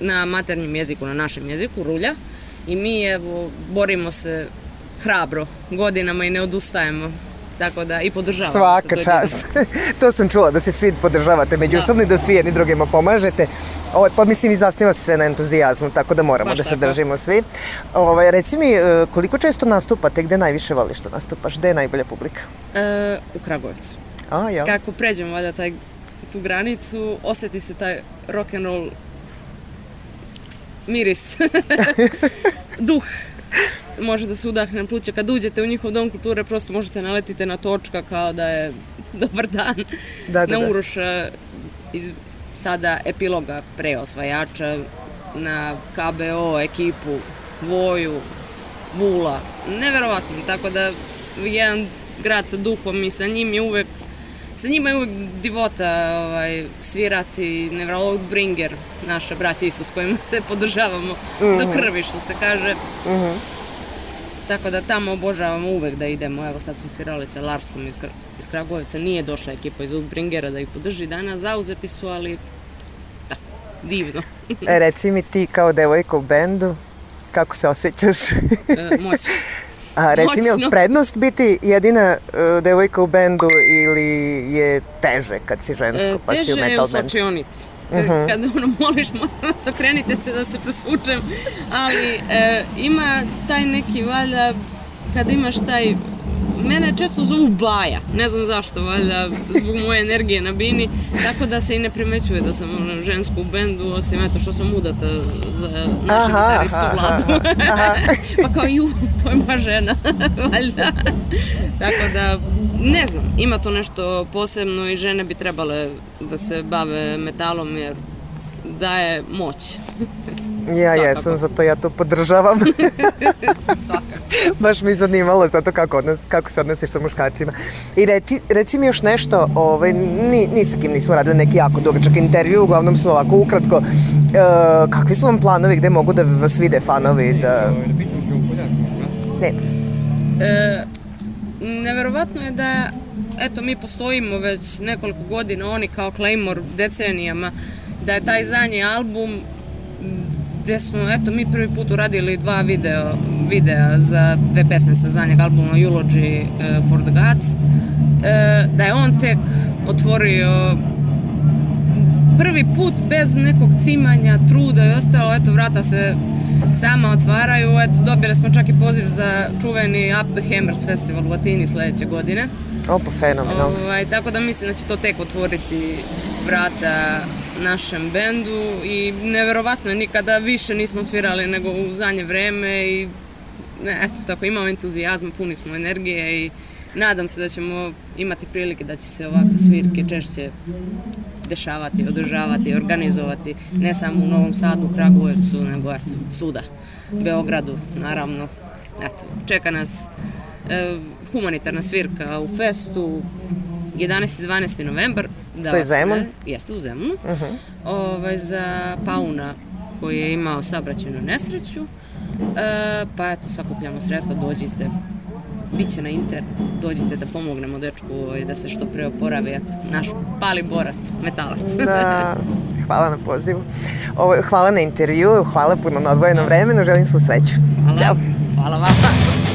na maternjem jeziku, na našem jeziku, Rulja. I mi evo, borimo se hrabro godinama i ne odustajemo. Tako da i podržavamo se. Svaka to čast. to sam čula, da se svi podržavate međusobno i da svi jedni drugima pomažete. Ovo, pa mislim i zasniva se sve na entuzijazmu, tako da moramo Baš da se tako. držimo svi. Ovaj, reci mi, e, koliko često nastupate, gde najviše voliš da nastupaš, gde je najbolja publika? E, u Kragujevcu. A, ja. Kako pređemo valjda taj, tu granicu, osjeti se taj rock and roll miris. Duh može da se udahne na pluća. Kad uđete u njihov dom kulture, prosto možete naletite na točka kao da je dobar dan. Da, da, na da. Uroša iz sada epiloga preosvajača, na KBO ekipu, Voju, Vula. Neverovatno, tako da jedan grad sa duhom i sa njim je uvek sa njima je uvek divota ovaj, svirati Nevrolog Bringer, naša braća isto s kojima se podržavamo do Mhm. krvi, što se kaže. Mhm. Tako da tamo obožavamo uvek da idemo. Evo sad smo svirali sa Larskom iz, Kra- iz Kragujevca. Nije došla ekipa iz Bringera da ih podrži danas. Zauzeti su, ali da, divno. E, reci mi ti kao devojka u bendu, kako se osjećaš? E, moćno. A reci mi, je prednost biti jedina e, devojka u bendu ili je teže kad si žensko E, pa si u teže je metal u bendu? slačionici. Kad, Mhm. kad ono moliš, molim vas, okrenite se da se presvučem. Ali e, ima taj neki, valjda, kad imaš taj Mene često zovu Baja, ne znam zašto, valjda zbog moje energije na bini, tako da se i ne primećuje da sam ono, ženska u bendu, osim eto što sam udata za našeg gitaristu Vladu. pa kao, ju, to je moja žena, valjda. Tako da, ne znam, ima to nešto posebno i žene bi trebale da se bave metalom jer daje moć. Ja Svakako. jesam, zato ja to podržavam. Svakako. Baš mi zanimalo zato kako, odnos, kako se odnosiš sa muškarcima. I reci, reci mi još nešto, ovaj, ni, ni sa kim nismo radili neki jako dugačak intervju, uglavnom su ovako ukratko. E, kakvi su vam planovi, gde mogu da vas vide fanovi? Da... Ne. E, neverovatno je da eto mi postojimo već nekoliko godina, oni kao Claymore decenijama, da je taj zadnji album gde smo, eto, mi prvi put uradili dva video, videa za dve pesme sa zadnjeg albuma Eulogy e, for the Gods, e, da je on tek otvorio prvi put bez nekog cimanja, truda i ostalo, eto, vrata se sama otvaraju, eto, dobili smo čak i poziv za čuveni Up the Hammers festival u Atini sledeće godine. Opa, fenomenalno. Ovaj, tako da mislim da će to tek otvoriti vrata našem bendu i neverovatno je, nikada više nismo svirali nego u zadnje vreme i ne, eto tako imamo entuzijazma, puni smo energije i nadam se da ćemo imati prilike da će se ovakve svirke češće dešavati, održavati, organizovati, ne samo u Novom Sadu, Kragujevcu, nego eto, svuda, Beogradu, naravno. Eto, čeka nas e, humanitarna svirka u festu 11. i 12. novembar. Da To je vas Zemun? Jeste u Zemunu. Mhm. ovaj, za Pauna koji je imao sabraćenu nesreću. E, pa eto, sakupljamo sredstva, dođite. Biće na internet, dođite da pomognemo dečku ovaj, da se što pre oporavi. Eto, naš pali borac, metalac. Da, hvala na pozivu. Ovo, hvala na intervju, hvala puno na odvojenom vremenu, želim svu sreću. Hvala. Ćao. Hvala vama.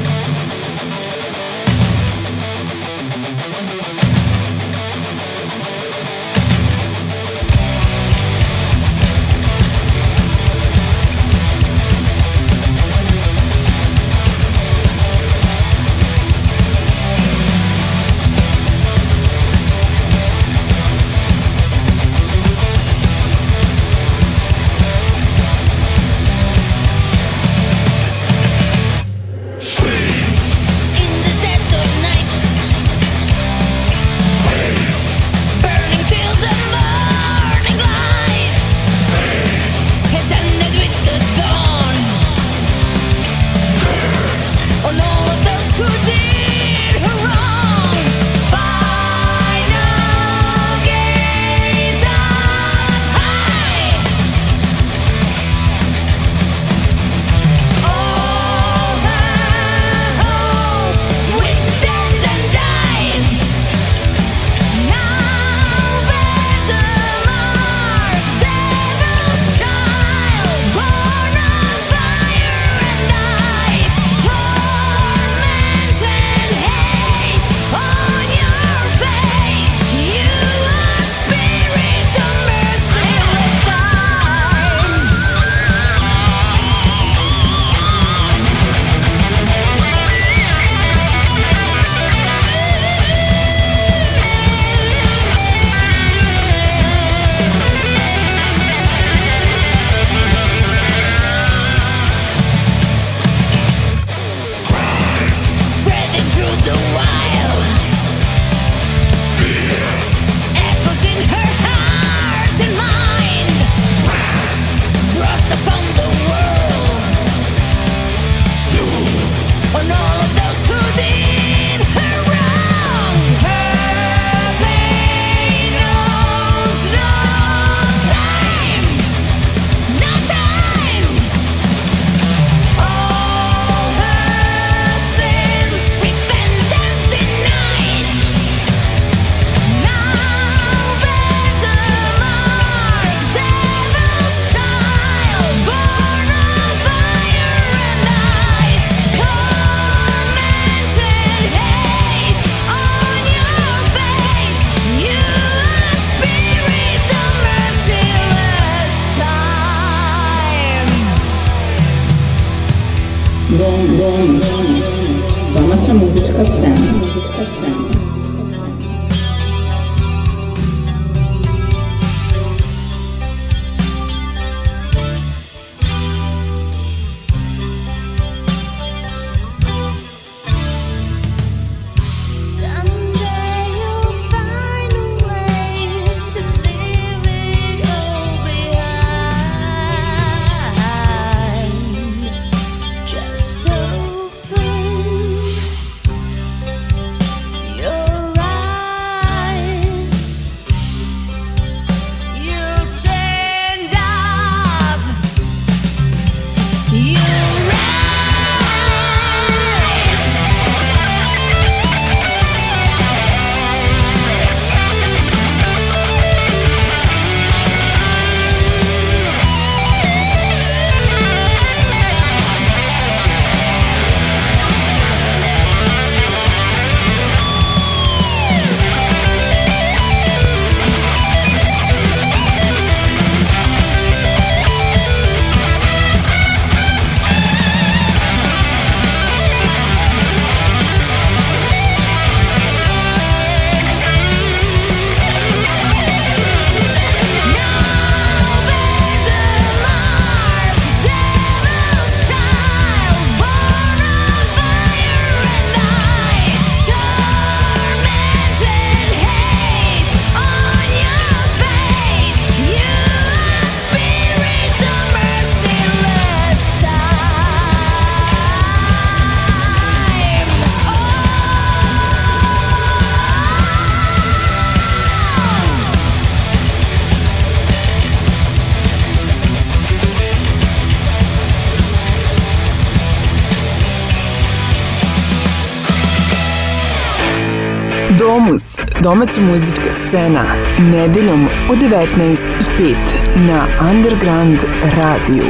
Domaća muzička scena, nedeljom u 19.05 na Underground radiju.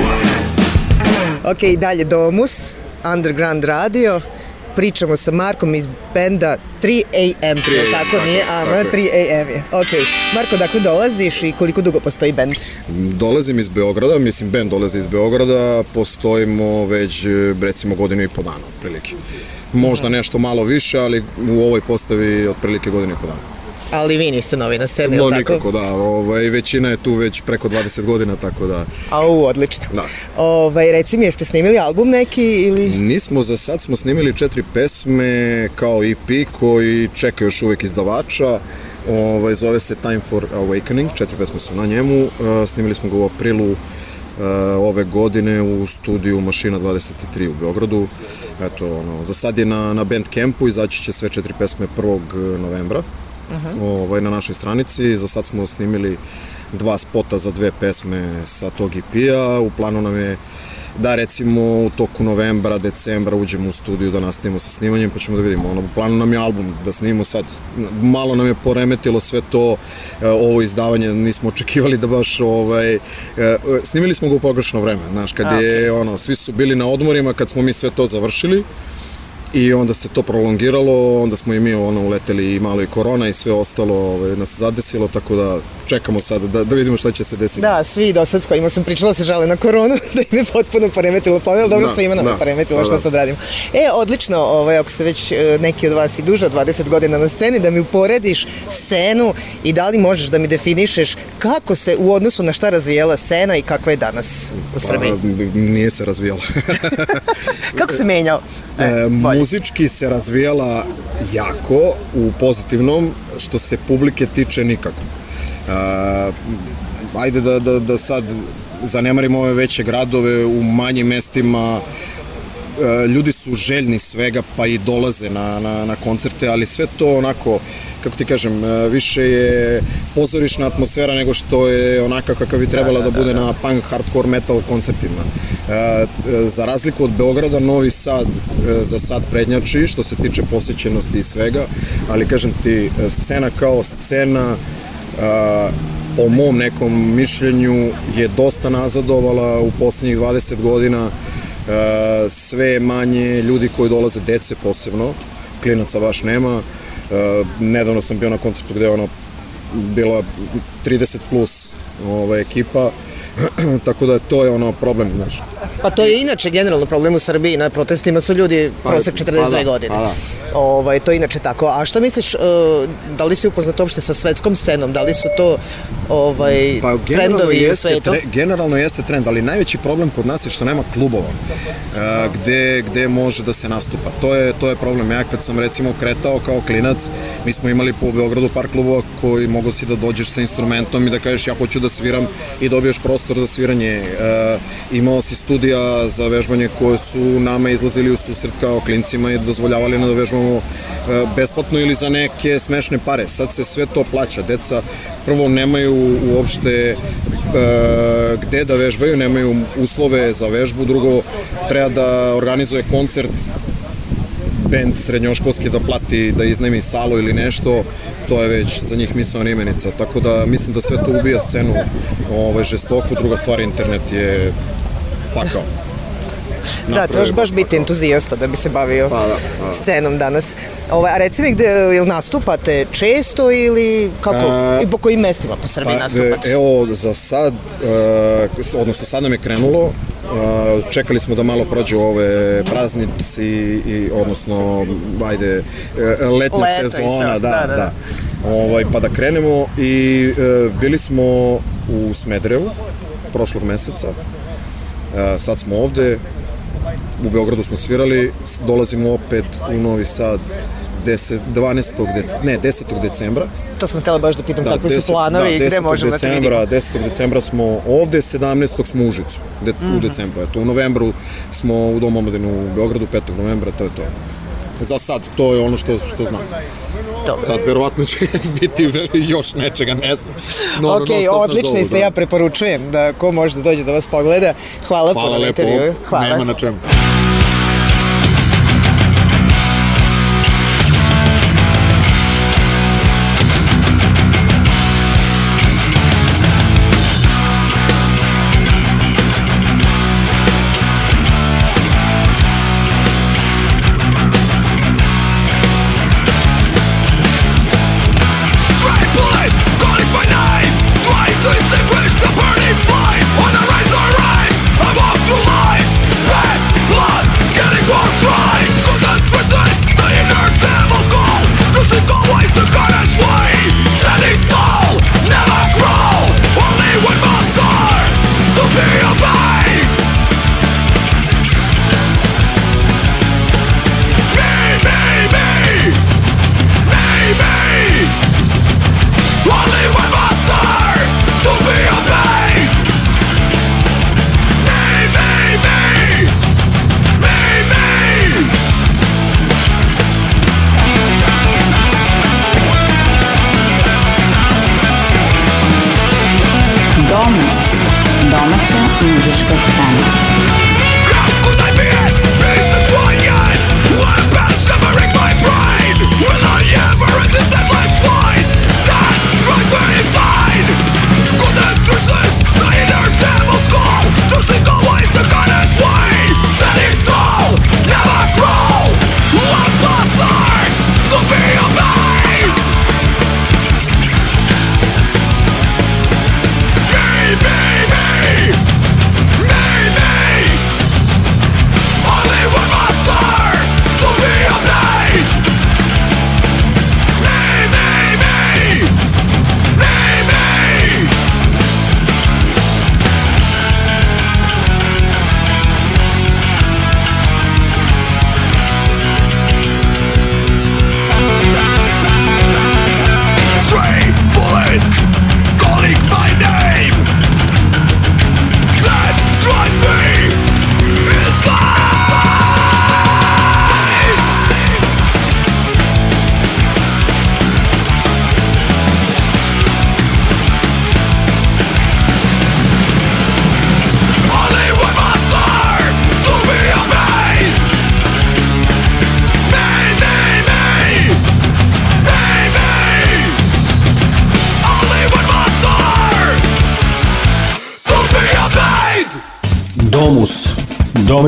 Ok, dalje Domus, Underground radio. Pričamo sa Markom iz benda 3AM, 3AM, jel tako tako nije? je, Ama, tako je. 3AM je. Ok, Marko, dakle dolaziš i koliko dugo postoji bend? Dolazim iz Beograda, mislim, band dolazi iz Beograda, postojimo već, recimo, godinu i po dana, otprilike. Možda nešto malo više, ali u ovoj postavi otprilike godinu i po dana. Ali vi niste novi na sceni, No, tako? nikako, da. Ovaj, većina je tu već preko 20 godina, tako da... Au, odlično. Da. Ovaj, reci mi, jeste snimili album neki ili... Nismo, za sad smo snimili četiri pesme kao EP koji čeka još uvek izdavača. Ovaj, zove se Time for Awakening, četiri pesme su na njemu. Uh, snimili smo ga u aprilu ove godine u studiju Mašina 23 u Beogradu. Eto, ono, za sad je na, na Bandcampu, izaći će sve četiri pesme 1. novembra Aha. ovaj, na našoj stranici. Za sad smo snimili dva spota za dve pesme sa tog EP-a. U planu nam je da recimo u toku novembra, decembra uđemo u studiju da nastavimo sa snimanjem pa ćemo da vidimo. Ono, u planu nam je album da snimimo sad. Malo nam je poremetilo sve to, e, ovo izdavanje nismo očekivali da baš ovaj, e, snimili smo ga u pogrešno vreme, znaš, kad A, je ono, svi su bili na odmorima kad smo mi sve to završili i onda se to prolongiralo, onda smo i mi ono uleteli i malo i korona i sve ostalo ovaj, nas zadesilo, tako da čekamo sad da, da vidimo šta će se desiti. Da, svi do sad s kojima sam pričala se žale na koronu, da im je potpuno poremetilo plan, ali dobro Da, svima nam da, poremetilo da, šta da. sad radimo. E, odlično, ovaj, ako ste već e, neki od vas i duže od 20 godina na sceni, da mi uporediš scenu i da li možeš da mi definišeš kako se u odnosu na šta razvijela scena i kakva je danas u Srbiji. Pa, nije se razvijala. Kako se menjao? E, muzički se razvijala jako u pozitivnom, što se publike tiče nikako. E, ajde da, da, da sad zanemarimo ove veće gradove u manjim mestima, ljudi su željni svega pa i dolaze na, na, na koncerte, ali sve to onako, kako ti kažem, e, više je pozorišna atmosfera nego što je onaka kakva bi trebala da, bude na punk, hardcore, metal koncertima. E, e, za razliku od Beograda, Novi Sad e, za sad prednjači što se tiče posjećenosti i svega, ali kažem ti, e, scena kao scena e, po mom nekom mišljenju je dosta nazadovala u poslednjih 20 godina e, sve je manje ljudi koji dolaze, dece posebno, klinaca baš nema. E, nedavno sam bio na koncertu gde je ono bila 30 plus ova ekipa Tako da to je ono problem, znaš. Pa to je inače generalno problem u Srbiji, na protestima su ljudi Pa, prosek pa 42 da, godine. pa da. Ovaj, to je inače tako. A šta misliš, e, da li si upoznat uopšte sa svetskom scenom? Da li su to ovaj, Pa trendovi u jeste, svetu? tre, generalno jeste trend, ali najveći problem kod nas je što nema klubova e, gde, gde može da se nastupa. To je, to je problem. Ja kad sam recimo kretao kao klinac, mi smo imali po Beogradu par klubova koji mogu si da dođeš sa instrumentom i da kažeš ja hoću da sviram i dobiješ prostor za sviranje. E, imao si studija za vežbanje koje su nama izlazili u susret kao klincima i dozvoljavali nam da vežbamo e, besplatno ili za neke smešne pare. Sad se sve to plaća. Deca prvo nemaju uopšte e, gde da vežbaju, nemaju uslove za vežbu, drugo treba da organizuje koncert bend srednjoškolski da plati, da iznajmi salu ili nešto, to je već za njih misaona imenica. Tako da mislim da sve to ubija scenu ovaj, žestoko, druga stvar internet je pakao. Da, trebaš baš biti entuzijasta da bi se bavio Pa da, pa da. scenom danas. Ovaj, a reci mi gde, jel nastupate često ili kako, A, i po kojim mestima po Srbiji Pa, nastupate? e, evo, za sad, e, s- odnosno sad nam je krenulo, e, čekali smo da malo prođe ove praznici i odnosno ajde e, letnja Leto sezona sad, da, da, da, da. Ovaj, pa da krenemo i e, bili smo u Smedrevu prošlog meseca. E, sad smo ovde u Beogradu smo svirali dolazimo opet u Novi Sad 10, 12. Dec, ne, 10. decembra To sam htjela baš da pitam kakvi su 10 planovi i da, gde 10. možemo da te vidimo. decembra, 10. decembra smo ovde, 17. smo u Užicu, de, Mhm. u decembru. Eto, u novembru smo u Domu omladine u Beogradu, 5. novembra, to je to. Za sad, to je ono što, što znam. Dobro. Sad, verovatno će biti još nečega, ne znam. No, ok, odlični ste, ja preporučujem da ko može da dođe da vas pogleda. Hvala, Hvala puno na lepo, intervjuu. Hvala. nema na čemu.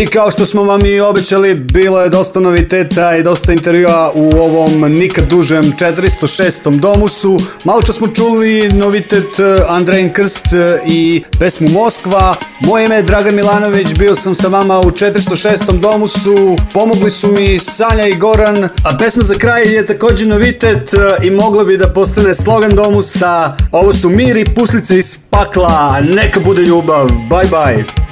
I kao što smo vam i obećali, bilo je dosta noviteta i dosta intervjua u ovom nikad dužem 406. domusu. Malo čas smo čuli novitet e, Andrejn Krst e, i pesmu Moskva. Moje ime je Dragan Milanović, bio sam sa vama u 406. domusu. Pomogli su mi Sanja i Goran. A pesma za kraj je također novitet e, i mogla bi da postane slogan domusa. Ovo su mir i puslice iz pakla. Neka bude ljubav. Bye bye.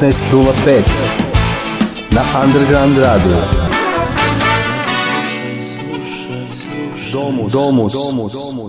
19.05 na Underground Radio. Domus. Domus. Domus. Domus.